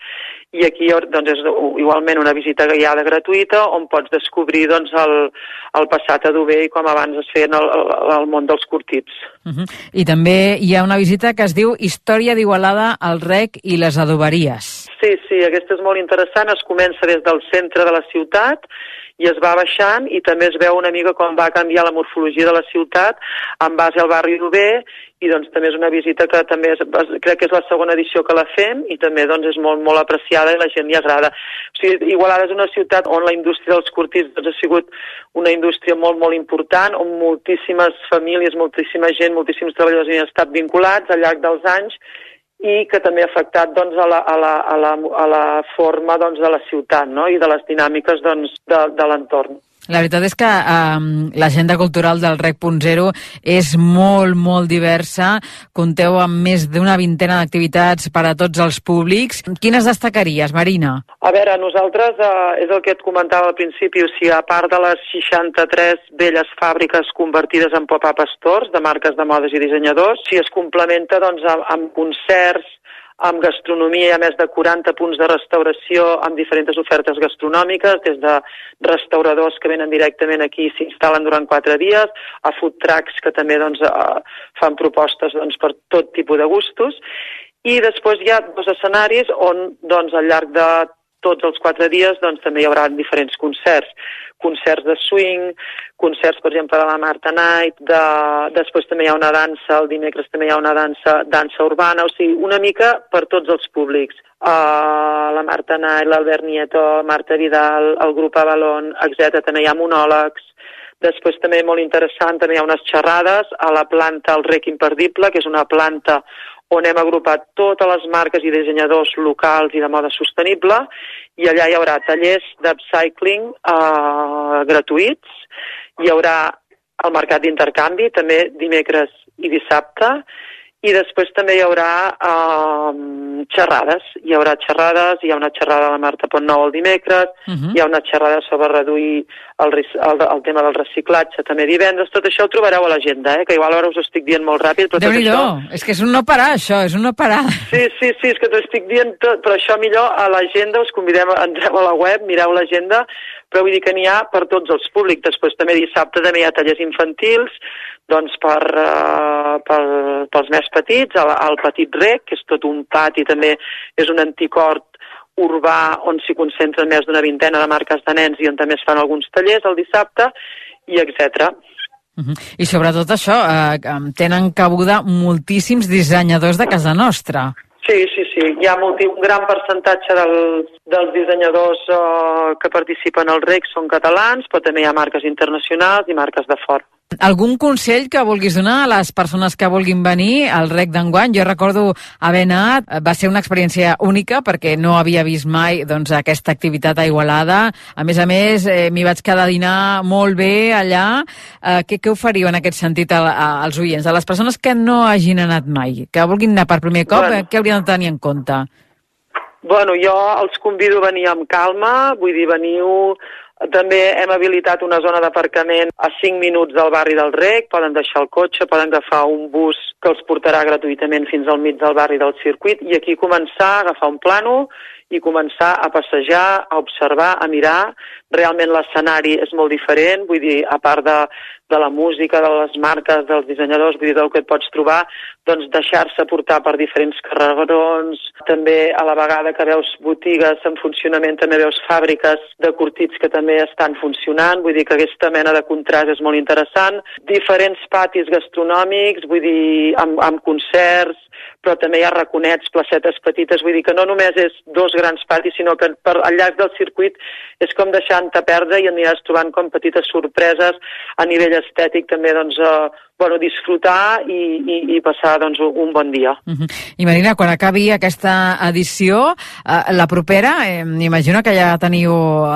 i aquí doncs, és igualment una visita guiada gratuïta on pots descobrir doncs, el, el passat adober i com abans es feien el, el, el món dels curtits. Uh -huh. I també hi ha una visita que es diu Història d'Igualada, el rec i les adoberies. Sí, sí, aquesta és molt interessant. Es comença des del centre de la ciutat i es va baixant i també es veu una mica com va canviar la morfologia de la ciutat en base al barri d'Uber i doncs també és una visita que també és, crec que és la segona edició que la fem i també doncs és molt, molt apreciada i la gent li agrada. O sigui, Igualada és una ciutat on la indústria dels curtits doncs, ha sigut una indústria molt, molt important, on moltíssimes famílies, moltíssima gent, moltíssims treballadors hi han estat vinculats al llarg dels anys i que també ha afectat doncs, a, la, a, la, a, la, a la forma doncs, de la ciutat no? i de les dinàmiques doncs, de, de l'entorn. La veritat és que um, l'agenda cultural del Rec.0 és molt, molt diversa. Conteu amb més d'una vintena d'activitats per a tots els públics. Quines destacaries, Marina? A veure, nosaltres, eh, és el que et comentava al principi, o sigui, a part de les 63 velles fàbriques convertides en pop-up stores de marques de modes i dissenyadors, si es complementa doncs, amb, amb concerts, amb gastronomia ha més de 40 punts de restauració amb diferents ofertes gastronòmiques, des de restauradors que venen directament aquí i s'instal·len durant quatre dies, a food trucks que també doncs, eh, fan propostes doncs, per tot tipus de gustos, i després hi ha dos escenaris on doncs, al llarg de tots els quatre dies doncs, també hi haurà diferents concerts. Concerts de swing, concerts, per exemple, de la Marta Night, de... després també hi ha una dansa, el dimecres també hi ha una dansa, dansa urbana, o sigui, una mica per tots els públics. Uh, la Marta Night, l'Albert Nieto, Marta Vidal, el grup Avalon, etc. També hi ha monòlegs, Després també molt interessant, també hi ha unes xerrades a la planta El Rec Imperdible, que és una planta on hem agrupat totes les marques i dissenyadors locals i de moda sostenible i allà hi haurà tallers d'upcycling eh, gratuïts, hi haurà el mercat d'intercanvi també dimecres i dissabte i després també hi haurà eh, xerrades. Hi haurà xerrades, hi ha una xerrada de Marta Pontnou el dimecres, uh Mhm. -huh. hi ha una xerrada sobre reduir el, el, el tema del reciclatge també divendres. Tot això ho trobareu a l'agenda, eh? que igual ara us ho estic dient molt ràpid, però déu nhi això... és que és un no parar, això, és un no parar. Sí, sí, sí, és que t'ho estic dient tot, però això millor a l'agenda, us convidem, entreu a la web, mireu l'agenda, però vull dir que n'hi ha per tots els públics. Després també dissabte també hi ha tallers infantils, doncs per, uh, per, pels més petits, al, al Petit Rec, que és tot un pati, també és un antic hort urbà on s'hi concentren més d'una vintena de marques de nens i on també es fan alguns tallers el dissabte, i etc. Mhm. I sobretot això, eh, tenen cabuda moltíssims dissenyadors de casa nostra. Sí, sí, sí. Hi ha multi, un gran percentatge del, dels dissenyadors uh, que participen al REC són catalans, però també hi ha marques internacionals i marques de fora. Algun consell que vulguis donar a les persones que vulguin venir al REC d'enguany? Jo recordo haver anat, eh, va ser una experiència única perquè no havia vist mai doncs, aquesta activitat a Igualada. A més a més, eh, m'hi vaig quedar a dinar molt bé allà. Eh, què, què oferiu en aquest sentit a, a, als oients? A les persones que no hagin anat mai, que vulguin anar per primer cop, Bueno. eh, què haurien de tenir en compte? Bueno, jo els convido a venir amb calma, vull dir, veniu... També hem habilitat una zona d'aparcament a 5 minuts del barri del Rec, poden deixar el cotxe, poden agafar un bus que els portarà gratuïtament fins al mig del barri del circuit i aquí començar a agafar un plano i començar a passejar, a observar, a mirar. Realment l'escenari és molt diferent, vull dir, a part de, de la música, de les marques, dels dissenyadors, vull dir, del que et pots trobar, doncs deixar-se portar per diferents carrerons, també a la vegada que veus botigues en funcionament, també veus fàbriques de curtits que també estan funcionant, vull dir que aquesta mena de contrast és molt interessant, diferents patis gastronòmics, vull dir, amb, amb concerts, però també hi ha raconets, placetes petites, vull dir que no només és dos grans patis, sinó que per, al llarg del circuit és com deixant-te perdre i aniràs trobant com petites sorpreses a nivell estètic també, doncs, eh, bueno, disfrutar i, i, i passar doncs, un bon dia. Mhm. I Marina, quan acabi aquesta edició, eh, la propera, eh, m'imagino que ja teniu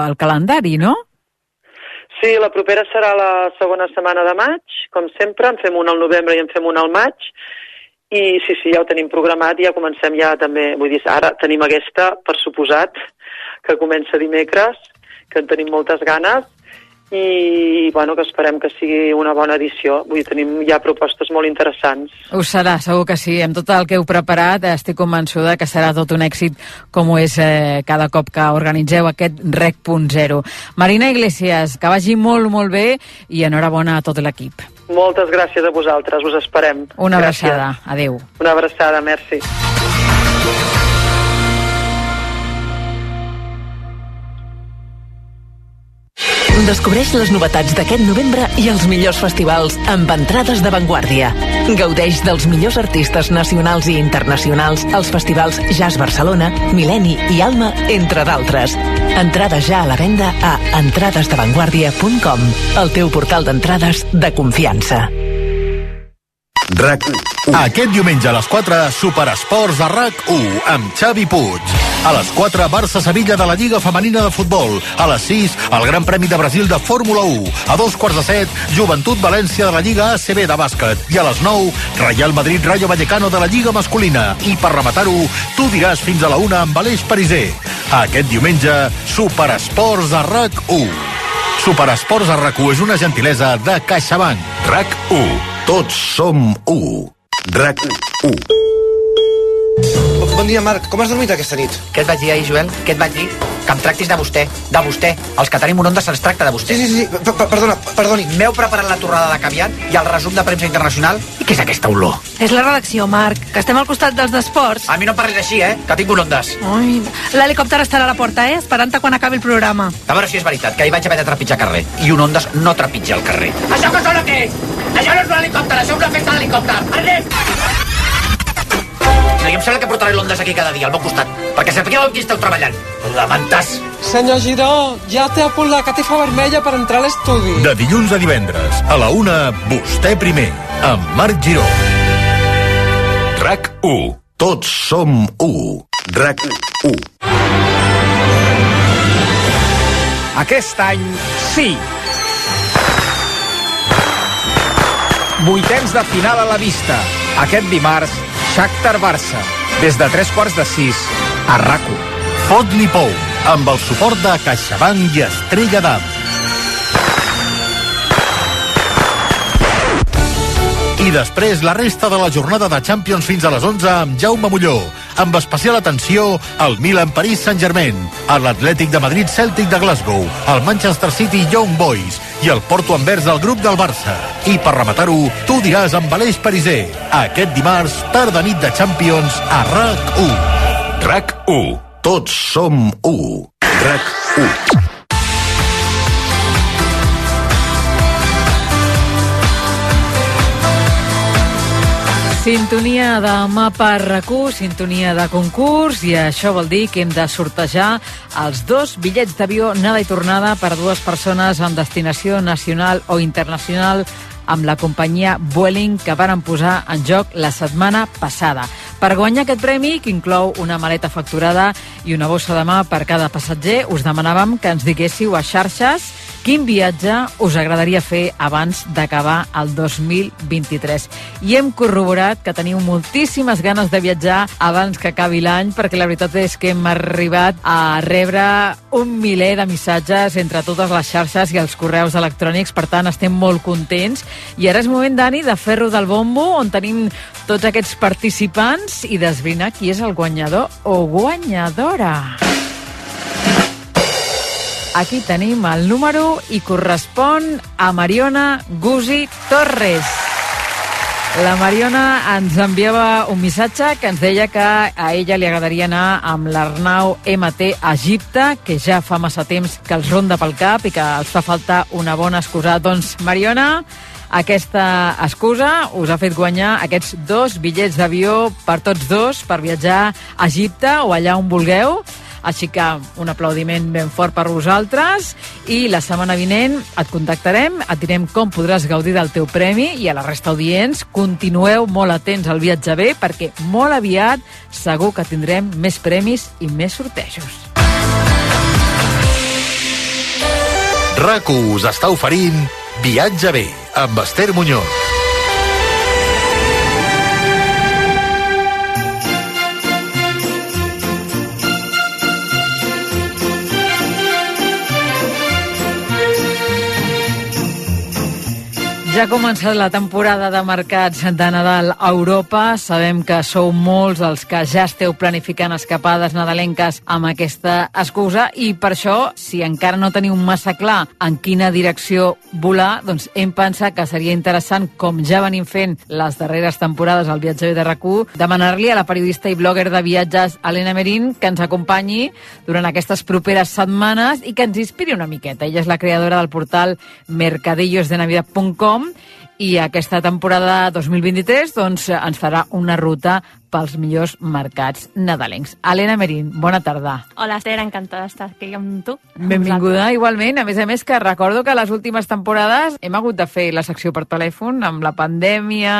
el calendari, no? Sí, la propera serà la segona setmana de maig, com sempre, en fem una al novembre i en fem una al maig, i sí, sí, ja ho tenim programat ja comencem ja també, vull dir, ara tenim aquesta, per suposat, que comença dimecres, que en tenim moltes ganes, i bueno, que esperem que sigui una bona edició. Vull dir, tenim ja propostes molt interessants. Ho serà, segur que sí. Amb tot el que heu preparat, estic convençuda que serà tot un èxit com ho és eh, cada cop que organitzeu aquest REC.0. Marina Iglesias, que vagi molt, molt bé i enhorabona a tot l'equip. Moltes gràcies a vosaltres, us esperem. Una Gràcies. abraçada. Adéu. Una abraçada, merci. Descobreix les novetats d'aquest novembre i els millors festivals amb entrades de Vanguardia. Gaudeix dels millors artistes nacionals i internacionals als festivals Jazz Barcelona, Mileni i Alma, entre d'altres. Entrades ja a la venda a entradesdevanguardia.com, el teu portal d'entrades de confiança. RAC 1. Aquest diumenge a les 4, Superesports a RAC 1, amb Xavi Puig. A les 4, Barça-Sevilla de la Lliga Femenina de Futbol. A les 6, el Gran Premi de Brasil de Fórmula 1. A dos quarts de set, Joventut València de la Lliga ACB de bàsquet. I a les 9, Real Madrid Rayo Vallecano de la Lliga masculina. I per rematar-ho, tu diràs fins a la 1 amb Aleix Pariser. Aquest diumenge, Superesports a RAC 1. Superesports a RAC1 és una gentilesa de CaixaBank. RAC1. Tots som 1. RAC1. Bon dia, Marc. Com has dormit aquesta nit? Què et vaig dir ahir, Joel? Què et vaig dir? Que em tractis de vostè. De vostè. Els que tenim un onda se'ns tracta de vostè. Sí, sí, sí. P -p Perdona, perdoni. M'heu preparat la torrada de caviar i el resum de premsa internacional? I què és aquesta olor? És la redacció, Marc, que estem al costat dels d'esports. A mi no em parlis així, eh? Que tinc un ondes. Ai, L'helicòpter estarà a la porta, eh? Esperant-te quan acabi el programa. A veure si és veritat, que ahir vaig haver de trepitjar carrer. I un ondes no trepitja el carrer. Això que sona què és? Això no és un helicòpter, això és una festa d'helicòpter. Anem! No, i em sembla que portaré l'ondes aquí cada dia, al meu costat, perquè sapigueu amb qui esteu treballant. Lamentàs. Senyor Giró, ja té a punt la catifa vermella per entrar a l'estudi. De dilluns a divendres, a la 1, vostè primer, amb Marc Giró. RAC 1. Tots som 1. RAC 1. Aquest any, sí. Vuitens de final a la vista. Aquest dimarts, Shakhtar-Barça, des de tres quarts de sis, a RAC1. Fot-li pou, amb el suport de CaixaBank i Estrella d'Am. I després la resta de la jornada de Champions fins a les 11 amb Jaume Molló, amb especial atenció al Milan París Saint-Germain, a l'Atlètic de Madrid Celtic de Glasgow, al Manchester City Young Boys i el Porto Anvers del grup del Barça. I per rematar-ho, tu diràs amb Aleix Pariser, aquest dimarts, tarda nit de Champions a RAC1. RAC1. Tots som 1. RAC1. Sintonia de mapa RAC1, sintonia de concurs, i això vol dir que hem de sortejar els dos bitllets d'avió anada i tornada per dues persones amb destinació nacional o internacional amb la companyia Vueling que varen posar en joc la setmana passada. Per guanyar aquest premi, que inclou una maleta facturada i una bossa de mà per cada passatger, us demanàvem que ens diguéssiu a xarxes quin viatge us agradaria fer abans d'acabar el 2023. I hem corroborat que teniu moltíssimes ganes de viatjar abans que acabi l'any, perquè la veritat és que hem arribat a rebre un miler de missatges entre totes les xarxes i els correus electrònics, per tant estem molt contents. I ara és moment, Dani, de fer-ho del bombo, on tenim tots aquests participants i d'esbrinar qui és el guanyador o guanyadora. Aquí tenim el número i correspon a Mariona Gusi Torres. La Mariona ens enviava un missatge que ens deia que a ella li agradaria anar amb l'Arnau MT a Egipte, que ja fa massa temps que els ronda pel cap i que els fa falta una bona excusa. Doncs, Mariona, aquesta excusa us ha fet guanyar aquests dos bitllets d'avió per tots dos per viatjar a Egipte o allà on vulgueu. Així que un aplaudiment ben fort per vosaltres i la setmana vinent et contactarem, et direm com podràs gaudir del teu premi i a la resta audients continueu molt atents al viatge bé perquè molt aviat segur que tindrem més premis i més sortejos. RAC1 us està oferint Viatge bé amb Esther Muñoz. Ja ha començat la temporada de mercats de Nadal a Europa. Sabem que sou molts els que ja esteu planificant escapades nadalenques amb aquesta excusa i per això, si encara no teniu massa clar en quina direcció volar, doncs hem pensat que seria interessant, com ja venim fent les darreres temporades al Viatger de rac demanar-li a la periodista i blogger de viatges Helena Merín que ens acompanyi durant aquestes properes setmanes i que ens inspiri una miqueta. Ella és la creadora del portal mercadillosdenavidad.com i aquesta temporada 2023 doncs, ens farà una ruta pels millors mercats nadalencs. Helena Merín, bona tarda. Hola, Esther, encantada d'estar aquí amb tu. Benvinguda, igualment. A més a més, que recordo que les últimes temporades hem hagut de fer la secció per telèfon amb la pandèmia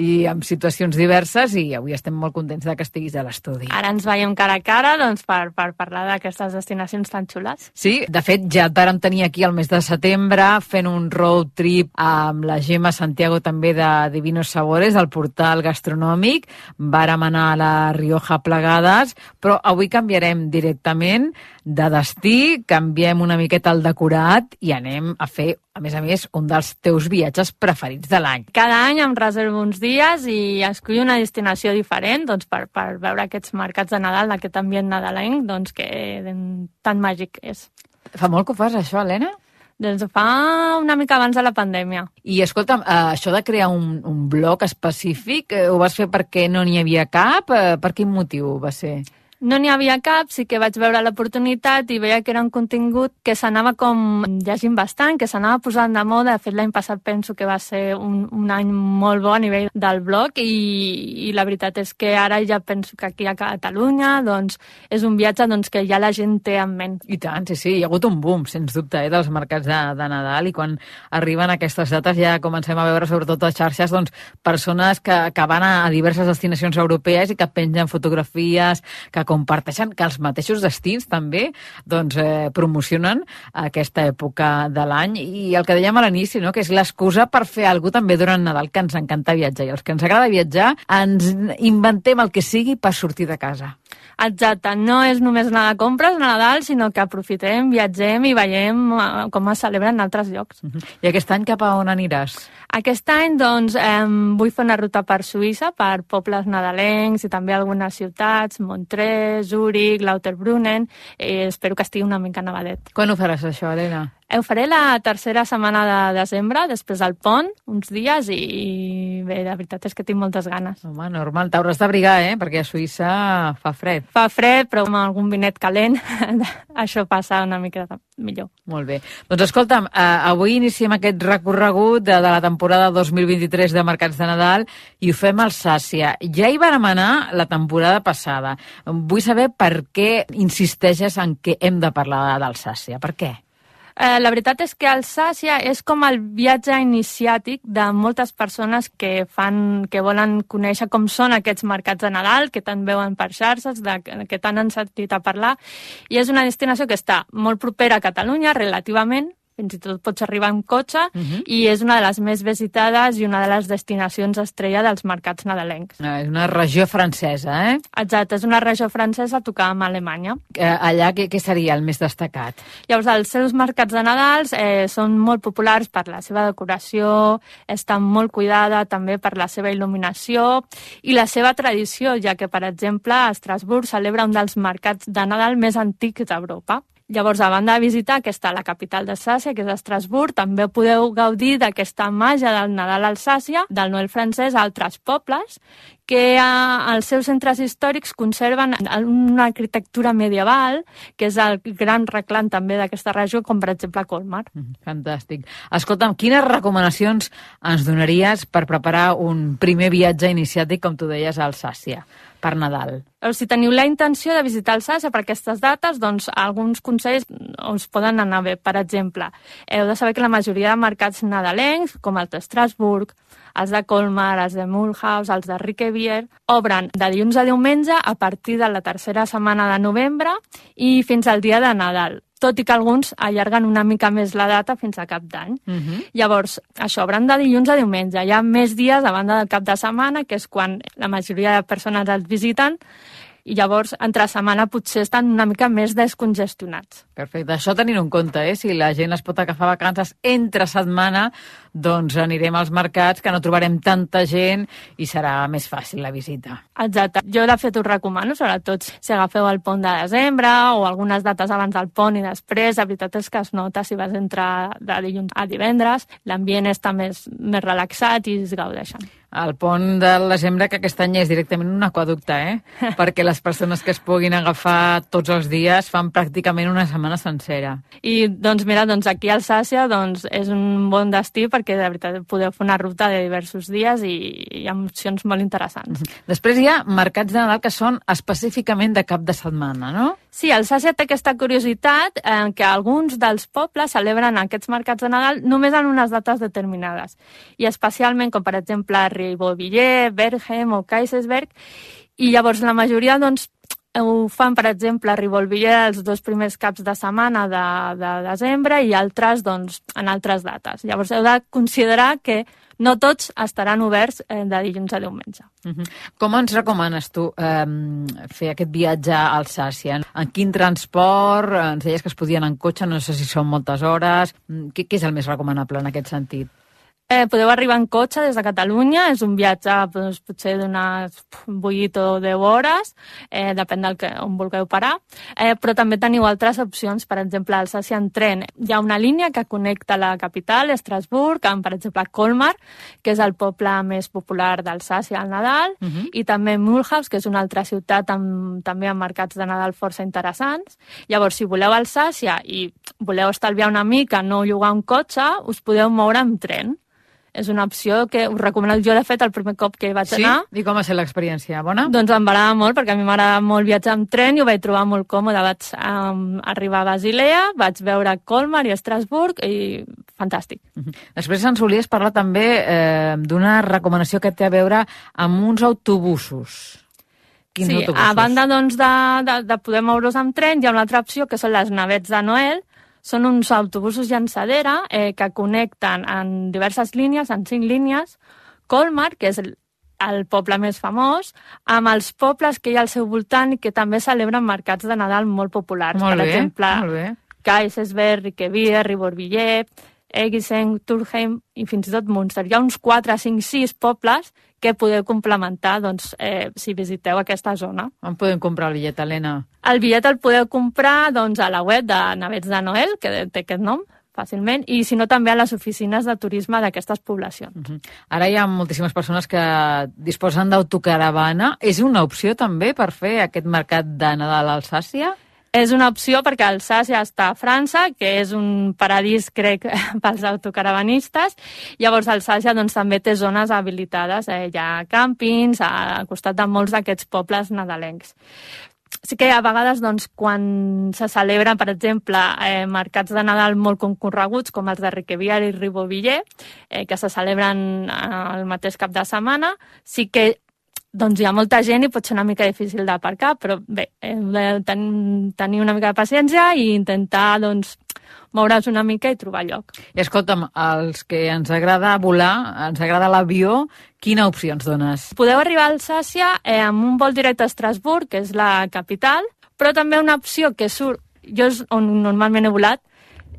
i amb situacions diverses i avui estem molt contents de que estiguis a l'estudi. Ara ens veiem cara a cara doncs, per, per parlar d'aquestes destinacions tan xules. Sí, de fet, ja et vàrem tenir aquí al mes de setembre fent un road trip amb la Gemma Santiago també de Divinos Sabores, del portal gastronòmic vàrem anar a la Rioja plegades, però avui canviarem directament de destí, canviem una miqueta el decorat i anem a fer, a més a més, un dels teus viatges preferits de l'any. Cada any em reservo uns dies i escullo una destinació diferent doncs, per, per veure aquests mercats de Nadal, d'aquest ambient nadalenc, doncs, que tan màgic és. Fa molt que ho fas, això, Helena? Doncs fa una mica abans de la pandèmia. I escolta'm, eh, això de crear un, un blog específic, eh, ho vas fer perquè no n'hi havia cap? Eh, per quin motiu va ser? No n'hi havia cap, sí que vaig veure l'oportunitat i veia que era un contingut que s'anava com llegint bastant, que s'anava posant de moda. De fet, l'any passat penso que va ser un, un any molt bo a nivell del blog i, i la veritat és que ara ja penso que aquí a Catalunya doncs, és un viatge doncs, que ja la gent té en ment. I tant, sí, sí, hi ha hagut un boom, sens dubte, eh, dels mercats de, de Nadal i quan arriben aquestes dates ja comencem a veure, sobretot a xarxes, doncs, persones que, que van a, a diverses destinacions europees i que pengen fotografies, que comparteixen que els mateixos destins també doncs, eh, promocionen aquesta època de l'any i el que dèiem a l'inici, no? que és l'excusa per fer alguna també durant Nadal, que ens encanta viatjar i els que ens agrada viatjar ens inventem el que sigui per sortir de casa. Exacte, no és només anar de compres a Nadal, sinó que aprofitem, viatgem i veiem eh, com es celebren en altres llocs. Uh -huh. I aquest any cap a on aniràs? Aquest any, doncs, eh, vull fer una ruta per Suïssa, per pobles nadalencs i també algunes ciutats, Montreux, Zúrich, Lauterbrunnen, i espero que estigui una mica nevadet. Quan ho faràs, això, Helena? Ho faré la tercera setmana de desembre, després del pont, uns dies, i bé, la veritat és que tinc moltes ganes. Home, normal, t'hauràs d'abrigar, eh? Perquè a Suïssa fa fred. Fa fred, però amb algun vinet calent [laughs] això passa una mica millor. Molt bé. Doncs escolta'm, eh, avui iniciem aquest recorregut de, de la temporada 2023 de Mercats de Nadal i ho fem al Sàcia. Ja hi vam anar la temporada passada. Vull saber per què insisteixes en que hem de parlar del Sàcia. Per què? Eh, la veritat és que Alsàcia és com el viatge iniciàtic de moltes persones que fan que volen conèixer com són aquests mercats de Nadal, que tant veuen per xarxes, de, que tant han sentit a parlar, i és una destinació que està molt propera a Catalunya, relativament, fins i tot pots arribar amb cotxe, uh -huh. i és una de les més visitades i una de les destinacions estrella dels mercats nadalencs. Ah, és una regió francesa, eh? Exacte, és una regió francesa a tocar amb Alemanya. Eh, allà què, què seria el més destacat? Llavors, els seus mercats de Nadals eh, són molt populars per la seva decoració, estan molt cuidada també per la seva il·luminació i la seva tradició, ja que, per exemple, a Estrasburg celebra un dels mercats de Nadal més antics d'Europa. Llavors, a banda de visitar aquesta, la capital d'Alsàcia, que és Estrasburg, també podeu gaudir d'aquesta màgia del Nadal Alsàcia, del Noel francès a altres pobles, que als seus centres històrics conserven una arquitectura medieval, que és el gran reclam també d'aquesta regió, com per exemple Colmar. Fantàstic. Escolta'm, quines recomanacions ens donaries per preparar un primer viatge iniciàtic, com tu deies, a Alsàcia? Per Nadal. Si teniu la intenció de visitar Alsàcia per aquestes dates, doncs alguns consells us poden anar bé. Per exemple, heu de saber que la majoria de mercats nadalencs, com els d'Estrasburg, els de Colmar, els de Mulhouse, els de Riquevier, obren de dilluns a diumenge a partir de la tercera setmana de novembre i fins al dia de Nadal tot i que alguns allarguen una mica més la data fins a cap d'any. Uh -huh. Llavors, això, obran de dilluns a diumenge. Hi ha més dies a banda del cap de setmana, que és quan la majoria de persones els visiten, i llavors entre setmana potser estan una mica més descongestionats. Perfecte, això tenint en compte, eh? si la gent es pot agafar vacances entre setmana, doncs anirem als mercats que no trobarem tanta gent i serà més fàcil la visita. Exacte, jo de fet us recomano, sobretot si agafeu el pont de desembre o algunes dates abans del pont i després, la veritat és que es nota si vas entrar de dilluns a divendres, l'ambient està més, més relaxat i es gaudeixen. El pont del desembre, que aquest any és directament un aquaducte, eh? [laughs] perquè les persones que es puguin agafar tots els dies fan pràcticament una setmana sencera. I doncs mira, doncs aquí al Sàcia doncs, és un bon destí perquè de veritat podeu fer una ruta de diversos dies i hi ha opcions molt interessants. Després hi ha mercats de Nadal que són específicament de cap de setmana, no? Sí, el Sàcia té aquesta curiositat eh, que alguns dels pobles celebren aquests mercats de Nadal només en unes dates determinades. I especialment, com per exemple Ribeauvillé, Berghem o Kaisersberg, i llavors la majoria doncs, ho fan, per exemple, a Ribolviller els dos primers caps de setmana de, de desembre i altres doncs, en altres dates. Llavors heu de considerar que no tots estaran oberts eh, de dilluns a diumenge. Uh -huh. Com ens recomanes tu eh, fer aquest viatge a Alsàcia? En quin transport? Ens deies que es podien en cotxe, no sé si són moltes hores. Què, què és el més recomanable en aquest sentit? Eh, podeu arribar en cotxe des de Catalunya, és un viatge doncs, potser d'unes 8 o 10 hores, eh, depèn del que, on vulgueu parar, eh, però també teniu altres opcions, per exemple, Alsàcia en tren. Hi ha una línia que connecta la capital, Estrasburg, amb, per exemple, Colmar, que és el poble més popular d'Alsàcia al Nadal, uh -huh. i també Mulhouse, que és una altra ciutat amb, també amb mercats de Nadal força interessants. Llavors, si voleu Alsàcia i voleu estalviar una mica, no llogar un cotxe, us podeu moure amb tren és una opció que us recomano jo, de fet, el primer cop que vaig sí? anar. I com va ser l'experiència? Bona? Doncs em va agradar molt, perquè a mi m'agrada molt viatjar amb tren i ho vaig trobar molt còmode. Vaig um, arribar a Basilea, vaig veure Colmar i Estrasburg i fantàstic. Uh -huh. Després ens volies parlar també eh, d'una recomanació que té a veure amb uns autobusos. Quins sí, autobusos? a banda doncs, de, de, de poder moure's amb tren, hi ha una altra opció que són les navets de Noel. Són uns autobusos llançadera eh, que connecten en diverses línies, en cinc línies, Colmar, que és el, el poble més famós, amb els pobles que hi ha al seu voltant i que també celebren mercats de Nadal molt populars. Molt per bé, exemple, molt bé. Kaisersberg, Riquevier, Riborvillet, Egisen, Turheim i fins i tot Munster. Hi ha uns 4, 5, 6 pobles que podeu complementar doncs, eh, si visiteu aquesta zona. On podem comprar el bitllet, Helena? El bitllet el podeu comprar doncs, a la web de Navets de Noel, que té aquest nom, fàcilment, i si no també a les oficines de turisme d'aquestes poblacions. Ara hi ha moltíssimes persones que disposen d'autocaravana. És una opció també per fer aquest mercat de Nadal a Alsàcia? És una opció perquè Alsàcia està a França, que és un paradís, crec, [laughs] pels autocaravanistes. Llavors, Alsàcia doncs, també té zones habilitades. Eh? Hi ha càmpings al costat de molts d'aquests pobles nadalencs. Sí que a vegades, doncs, quan se celebren, per exemple, eh, mercats de Nadal molt concorreguts, com els de Riqueviar i Ribovillet, eh, que se celebren eh, el mateix cap de setmana, sí que doncs hi ha molta gent i pot ser una mica difícil d'aparcar, però bé, hem de ten tenir una mica de paciència i intentar, doncs, moure's una mica i trobar lloc. I escolta'm, els que ens agrada volar, ens agrada l'avió, quina opció ens dones? Podeu arribar a Alsàcia eh, amb un vol directe a Estrasburg, que és la capital, però també una opció que surt, jo és on normalment he volat,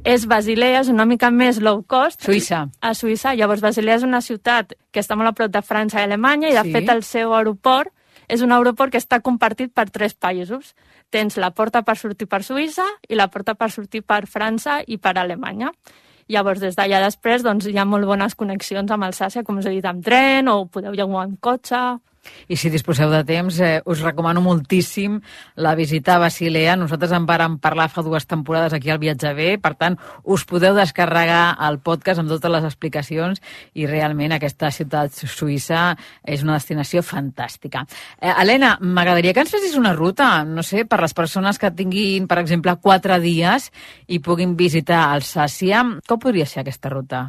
és Basilea, és una mica més low cost. Suïssa. A Suïssa. Llavors, Basilea és una ciutat que està molt a prop de França i Alemanya i, de Sí. fet, el seu aeroport és un aeroport que està compartit per tres països. Tens la porta per sortir per Suïssa i la porta per sortir per França i per Alemanya. Llavors, des d'allà després, doncs, hi ha molt bones connexions amb Alsàcia, com us he dit, amb tren, o podeu llegar amb cotxe... I si disposeu de temps, eh, us recomano moltíssim la visita a Basilea. Nosaltres en vàrem parlar fa dues temporades aquí al Viatge B, per tant, us podeu descarregar el podcast amb totes les explicacions i realment aquesta ciutat suïssa és una destinació fantàstica. Eh, Helena, m'agradaria que ens fessis una ruta, no sé, per les persones que tinguin, per exemple, quatre dies i puguin visitar Alsàcia. Com podria ser aquesta ruta?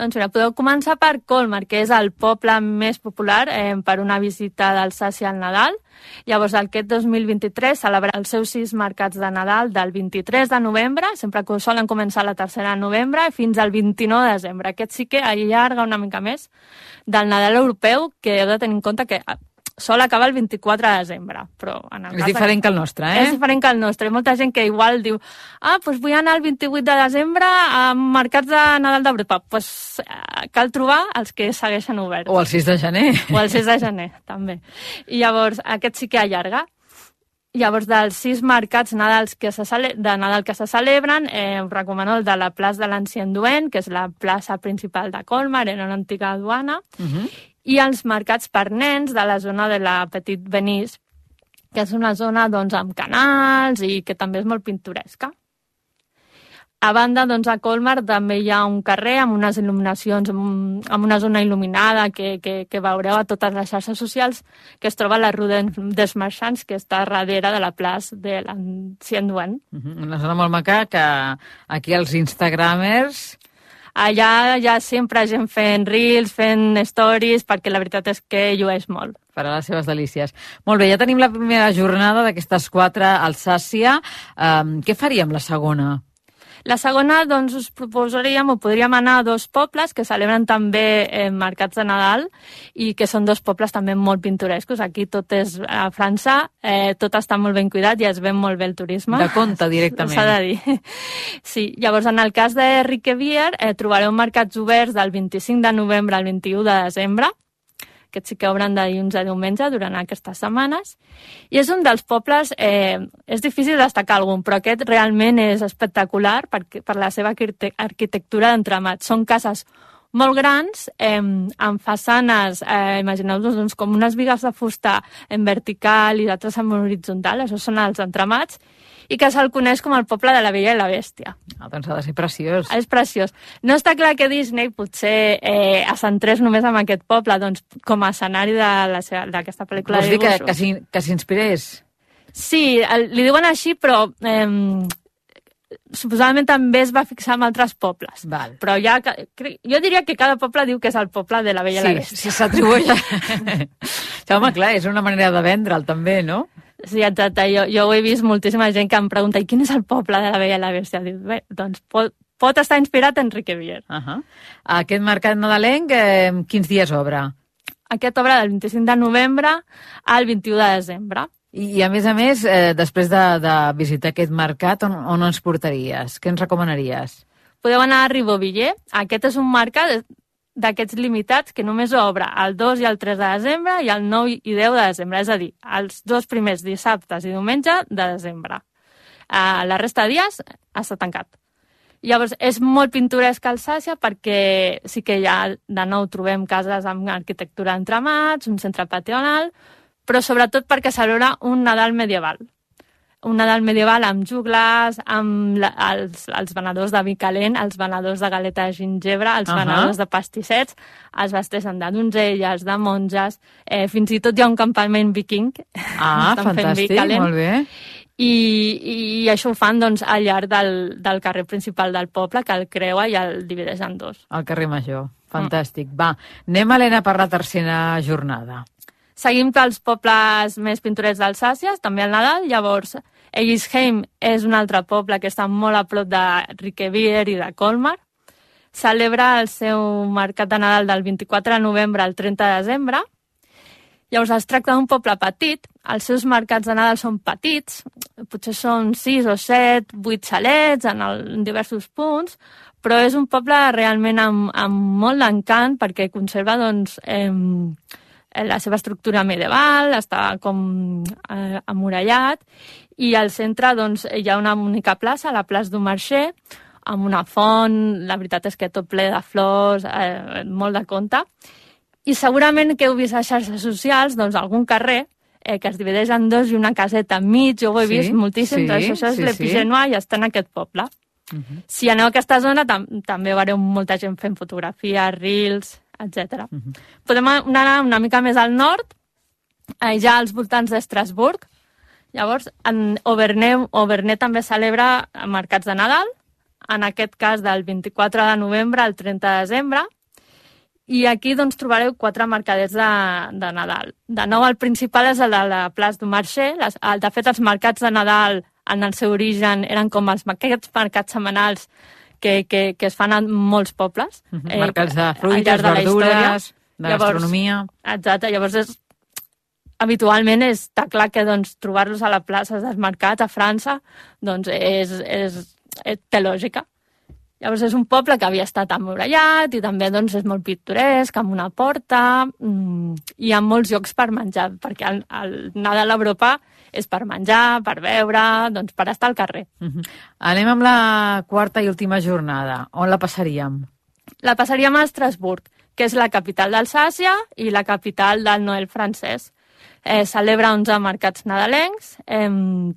Doncs mira, podeu començar per Colmar, que és el poble més popular eh, per una visita d'Alsàcia al Nadal. Llavors, aquest 2023 celebra els seus sis mercats de Nadal del 23 de novembre, sempre que solen començar la tercera de novembre, fins al 29 de desembre. Aquest sí que allarga una mica més del Nadal europeu, que heu de tenir en compte que sol acabar el 24 de desembre. Però en el És cas diferent que el nostre, eh? És diferent que el nostre. Hi molta gent que igual diu ah, doncs vull anar el 28 de desembre a mercats de Nadal d'Europa. Doncs pues, eh, cal trobar els que segueixen oberts. O el 6 de gener. O el 6 de gener, [laughs] també. I llavors, aquest sí que allarga. Llavors, dels sis mercats Nadals que se cele... de Nadal que se celebren, eh, us recomano el de la plaça de l'Ancien Duent, que és la plaça principal de Colmar, era una antiga duana, Uh -huh. I els mercats per nens de la zona de la Petit Benís, que és una zona doncs, amb canals i que també és molt pintoresca. A banda, doncs, a Colmar també hi ha un carrer amb unes il·luminacions, amb, un- amb una zona il·luminada que, que, que veureu a totes les xarxes socials, que es troba a la Rue des Marchants, que està darrere de la plaça de l'Ancien. Uh -huh. Una zona molt maca que aquí els instagramers... Allà ha sempre gent fent reels, fent stories, perquè la veritat és que llueix molt. farà les seves delícies. Molt bé, ja tenim la primera jornada d'aquestes quatre a Alsàcia. Um, què faríem la segona? La segona, doncs, us proposaríem o podríem anar a dos pobles que celebren també eh, mercats de Nadal i que són dos pobles també molt pintorescos. Aquí tot és a França, eh, tot està molt ben cuidat i es ven molt bé el turisme. De compte, [laughs] directament. S'ha de dir. Sí, llavors en el cas de Riquevier eh, trobareu mercats oberts del 25 de novembre al 21 de desembre aquests sí que obren de dilluns a diumenge durant aquestes setmanes. I és un dels pobles, eh, és difícil destacar algun, però aquest realment és espectacular per, per la seva arquite arquitectura d'entramat. Són cases molt grans, eh, amb façanes, eh, imagineu-vos doncs, com unes vigues de fusta en vertical i d'altres en horitzontal, això són els entramats, i que se'l coneix com el poble de la Bella i la Bèstia. Ah, doncs ha de ser preciós. És preciós. No està clar que Disney potser eh, es centrés només en aquest poble doncs, com a escenari d'aquesta pel·lícula Vols de dir que, dibuixos. que, que s'inspirés? Sí, el, li diuen així, però eh, suposadament també es va fixar en altres pobles. Val. Però ja, jo diria que cada poble diu que és el poble de la Bella i la Sí, Bèstia. si s'atribueix... Sí, [laughs] home, clar, és una manera de vendre'l, també, no? Sí, exacte. Jo, jo ho he vist moltíssima gent que em pregunta i quin és el poble de la Bella i la Bèstia? Dic, bé, doncs pot, pot estar inspirat en Enrique Vier. Uh -huh. Aquest mercat nadalenc, eh, quins dies obre? Aquest obre del 25 de novembre al 21 de desembre. I, i a més a més, eh, després de, de visitar aquest mercat, on, on ens portaries? Què ens recomanaries? Podeu anar a Riboviller. Aquest és un mercat d'aquests limitats que només obre el 2 i el 3 de desembre i el 9 i 10 de desembre, és a dir, els dos primers dissabtes i diumenge de desembre. Uh, la resta de dies està tancat. Llavors, és molt pintoresc Alsàcia perquè sí que ja de nou trobem cases amb arquitectura d'entramats, un centre patronal, però sobretot perquè celebra un Nadal medieval. Un Nadal medieval amb jugles, amb la, els, els venedors de vi calent, els venedors de galeta de gingebre, els uh. -huh. venedors de pastissets, es vesteixen de donzelles, de monges, eh, fins i tot hi ha un campament viking. Ah, fantàstic, calent. molt bé. I, i això ho fan doncs, al llarg del, del carrer principal del poble, que el creua i el divideix en dos. Al carrer Major. Fantàstic. Va, anem, Helena, per la tercera jornada. Seguim pels pobles més pintorescs d'Alsàcia, també al Nadal. Llavors, Egisheim és un altre poble que està molt a prop de Riquevier i de Colmar. Celebra el seu mercat de Nadal del 24 de novembre al 30 de desembre. Llavors, es tracta d'un poble petit. Els seus mercats de Nadal són petits. Potser són 6 o 7, 8 xalets en, el, en diversos punts, però és un poble realment amb, amb molt d'encant perquè conserva doncs, eh, la seva estructura medieval, està com eh, amurallat, i al centre doncs, hi ha una única plaça, la plaça du Marché, amb una font, la veritat és que tot ple de flors, eh, molt de conte. I segurament que heu vist a xarxes socials doncs, algun carrer eh, que es divideix en dos i una caseta enmig, jo ho he Sí, vist moltíssim, sí, doncs això és sí, l'Epigenois i està en aquest poble. Si aneu a aquesta zona, tam també veureu molta gent fent fotografies, reels, etc. Podem anar una mica més al nord, eh, ja als voltants d'Estrasburg. Llavors, en Auvernay, Auvernay també celebra mercats de Nadal, en aquest cas del 24 de novembre al 30 de desembre, i aquí doncs, trobareu quatre mercadets de, de Nadal. De nou, el principal és el de la plaça du Marché. Les, el, de fet, els mercats de Nadal, en el seu origen, eren com els, aquests mercats setmanals que, que, que es fan en molts pobles. Mhm. Mercats de fruites, de verdures, de gastronomia. Exacte, llavors és, habitualment està clar que doncs, trobar-los a la plaça dels mercats a França doncs, és, és, és, té lògica. Llavors és un poble que havia estat emmurallat i també doncs, és molt pintoresc, amb una porta, mmm, i amb molts llocs per menjar, perquè el, el Nadal a Europa és per menjar, per beure, doncs per estar al carrer. Mhm. Anem amb la quarta i última jornada. On la passaríem? La passaríem a Estrasburg, que és la capital d'Alsàcia i la capital del Noel francès. Eh, celebra 11 mercats nadalencs, eh,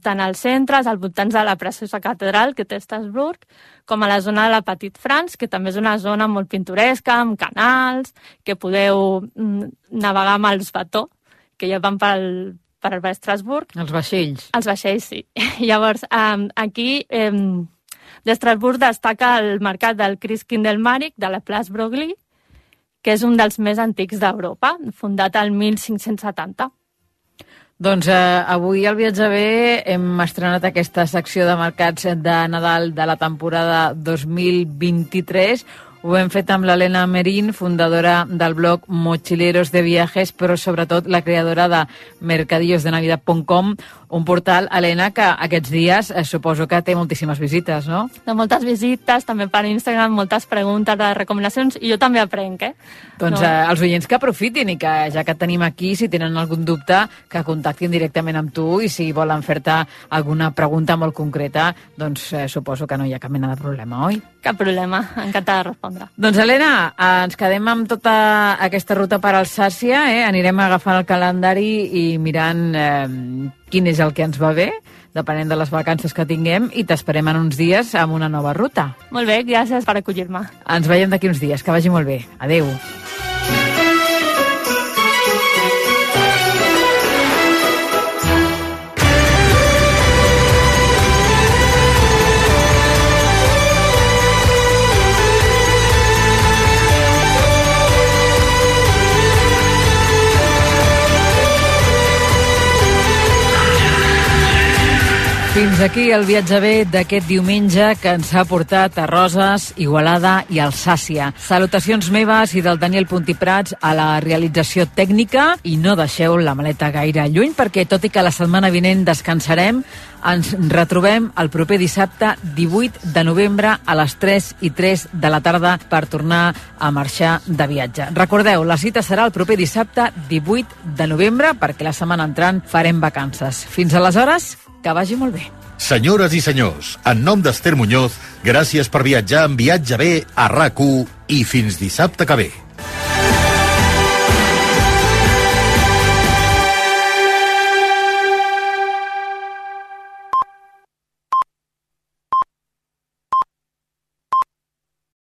tant als centres, als voltants de la preciosa catedral que té Estrasburg, com a la zona de la Petit France, que també és una zona molt pintoresca, amb canals, que podeu mm, navegar amb els bató, que ja van pel, per Estrasburg. Els vaixells. Els vaixells, sí. [laughs] Llavors, um, aquí eh, d'Estrasburg destaca el mercat del Chris Kindelmaric de la Place Broglie, que és un dels més antics d'Europa, fundat al 1570. Doncs eh, avui al Viatge B hem estrenat aquesta secció de mercats de Nadal de la temporada 2023. Ho hem fet amb l'Helena Merín, fundadora del blog Mochileros de Viajes, però sobretot la creadora de mercadillosdenavidad.com, un portal, Helena, que aquests dies eh, suposo que té moltíssimes visites, no? De moltes visites, també per Instagram, moltes preguntes, de recomanacions, i jo també aprenc, eh? Doncs No. eh, els oients que aprofitin i que ja que tenim aquí, si tenen algun dubte, que contactin directament amb tu i si volen fer-te alguna pregunta molt concreta, doncs eh, suposo que no hi ha cap mena de problema, oi? Cap problema, encantada de respondre. Doncs Helena, ens quedem amb tota aquesta ruta per Alsàcia, eh? anirem agafant el calendari i mirant eh, quin és el que ens va bé, depenent de les vacances que tinguem, i t'esperem en uns dies amb una nova ruta. Molt bé, gràcies per acollir-me. Ens veiem d'aquí uns dies, que vagi molt bé. Adeu. Aquí el viatge bé d'aquest diumenge que ens ha portat a Roses, Igualada i Alsàcia. Salutacions meves i del Daniel Puntiprats a la realització tècnica i no deixeu la maleta gaire lluny perquè tot i que la setmana vinent descansarem, ens retrobem el proper dissabte 18 de novembre a les 3 i 3 de la tarda per tornar a marxar de viatge. Recordeu, la cita serà el proper dissabte 18 de novembre perquè la setmana entrant farem vacances. Fins aleshores, que vagi molt bé. Senyores i senyors, en nom d'Ester Muñoz, gràcies per viatjar en viatge bé a rac i fins dissabte que ve.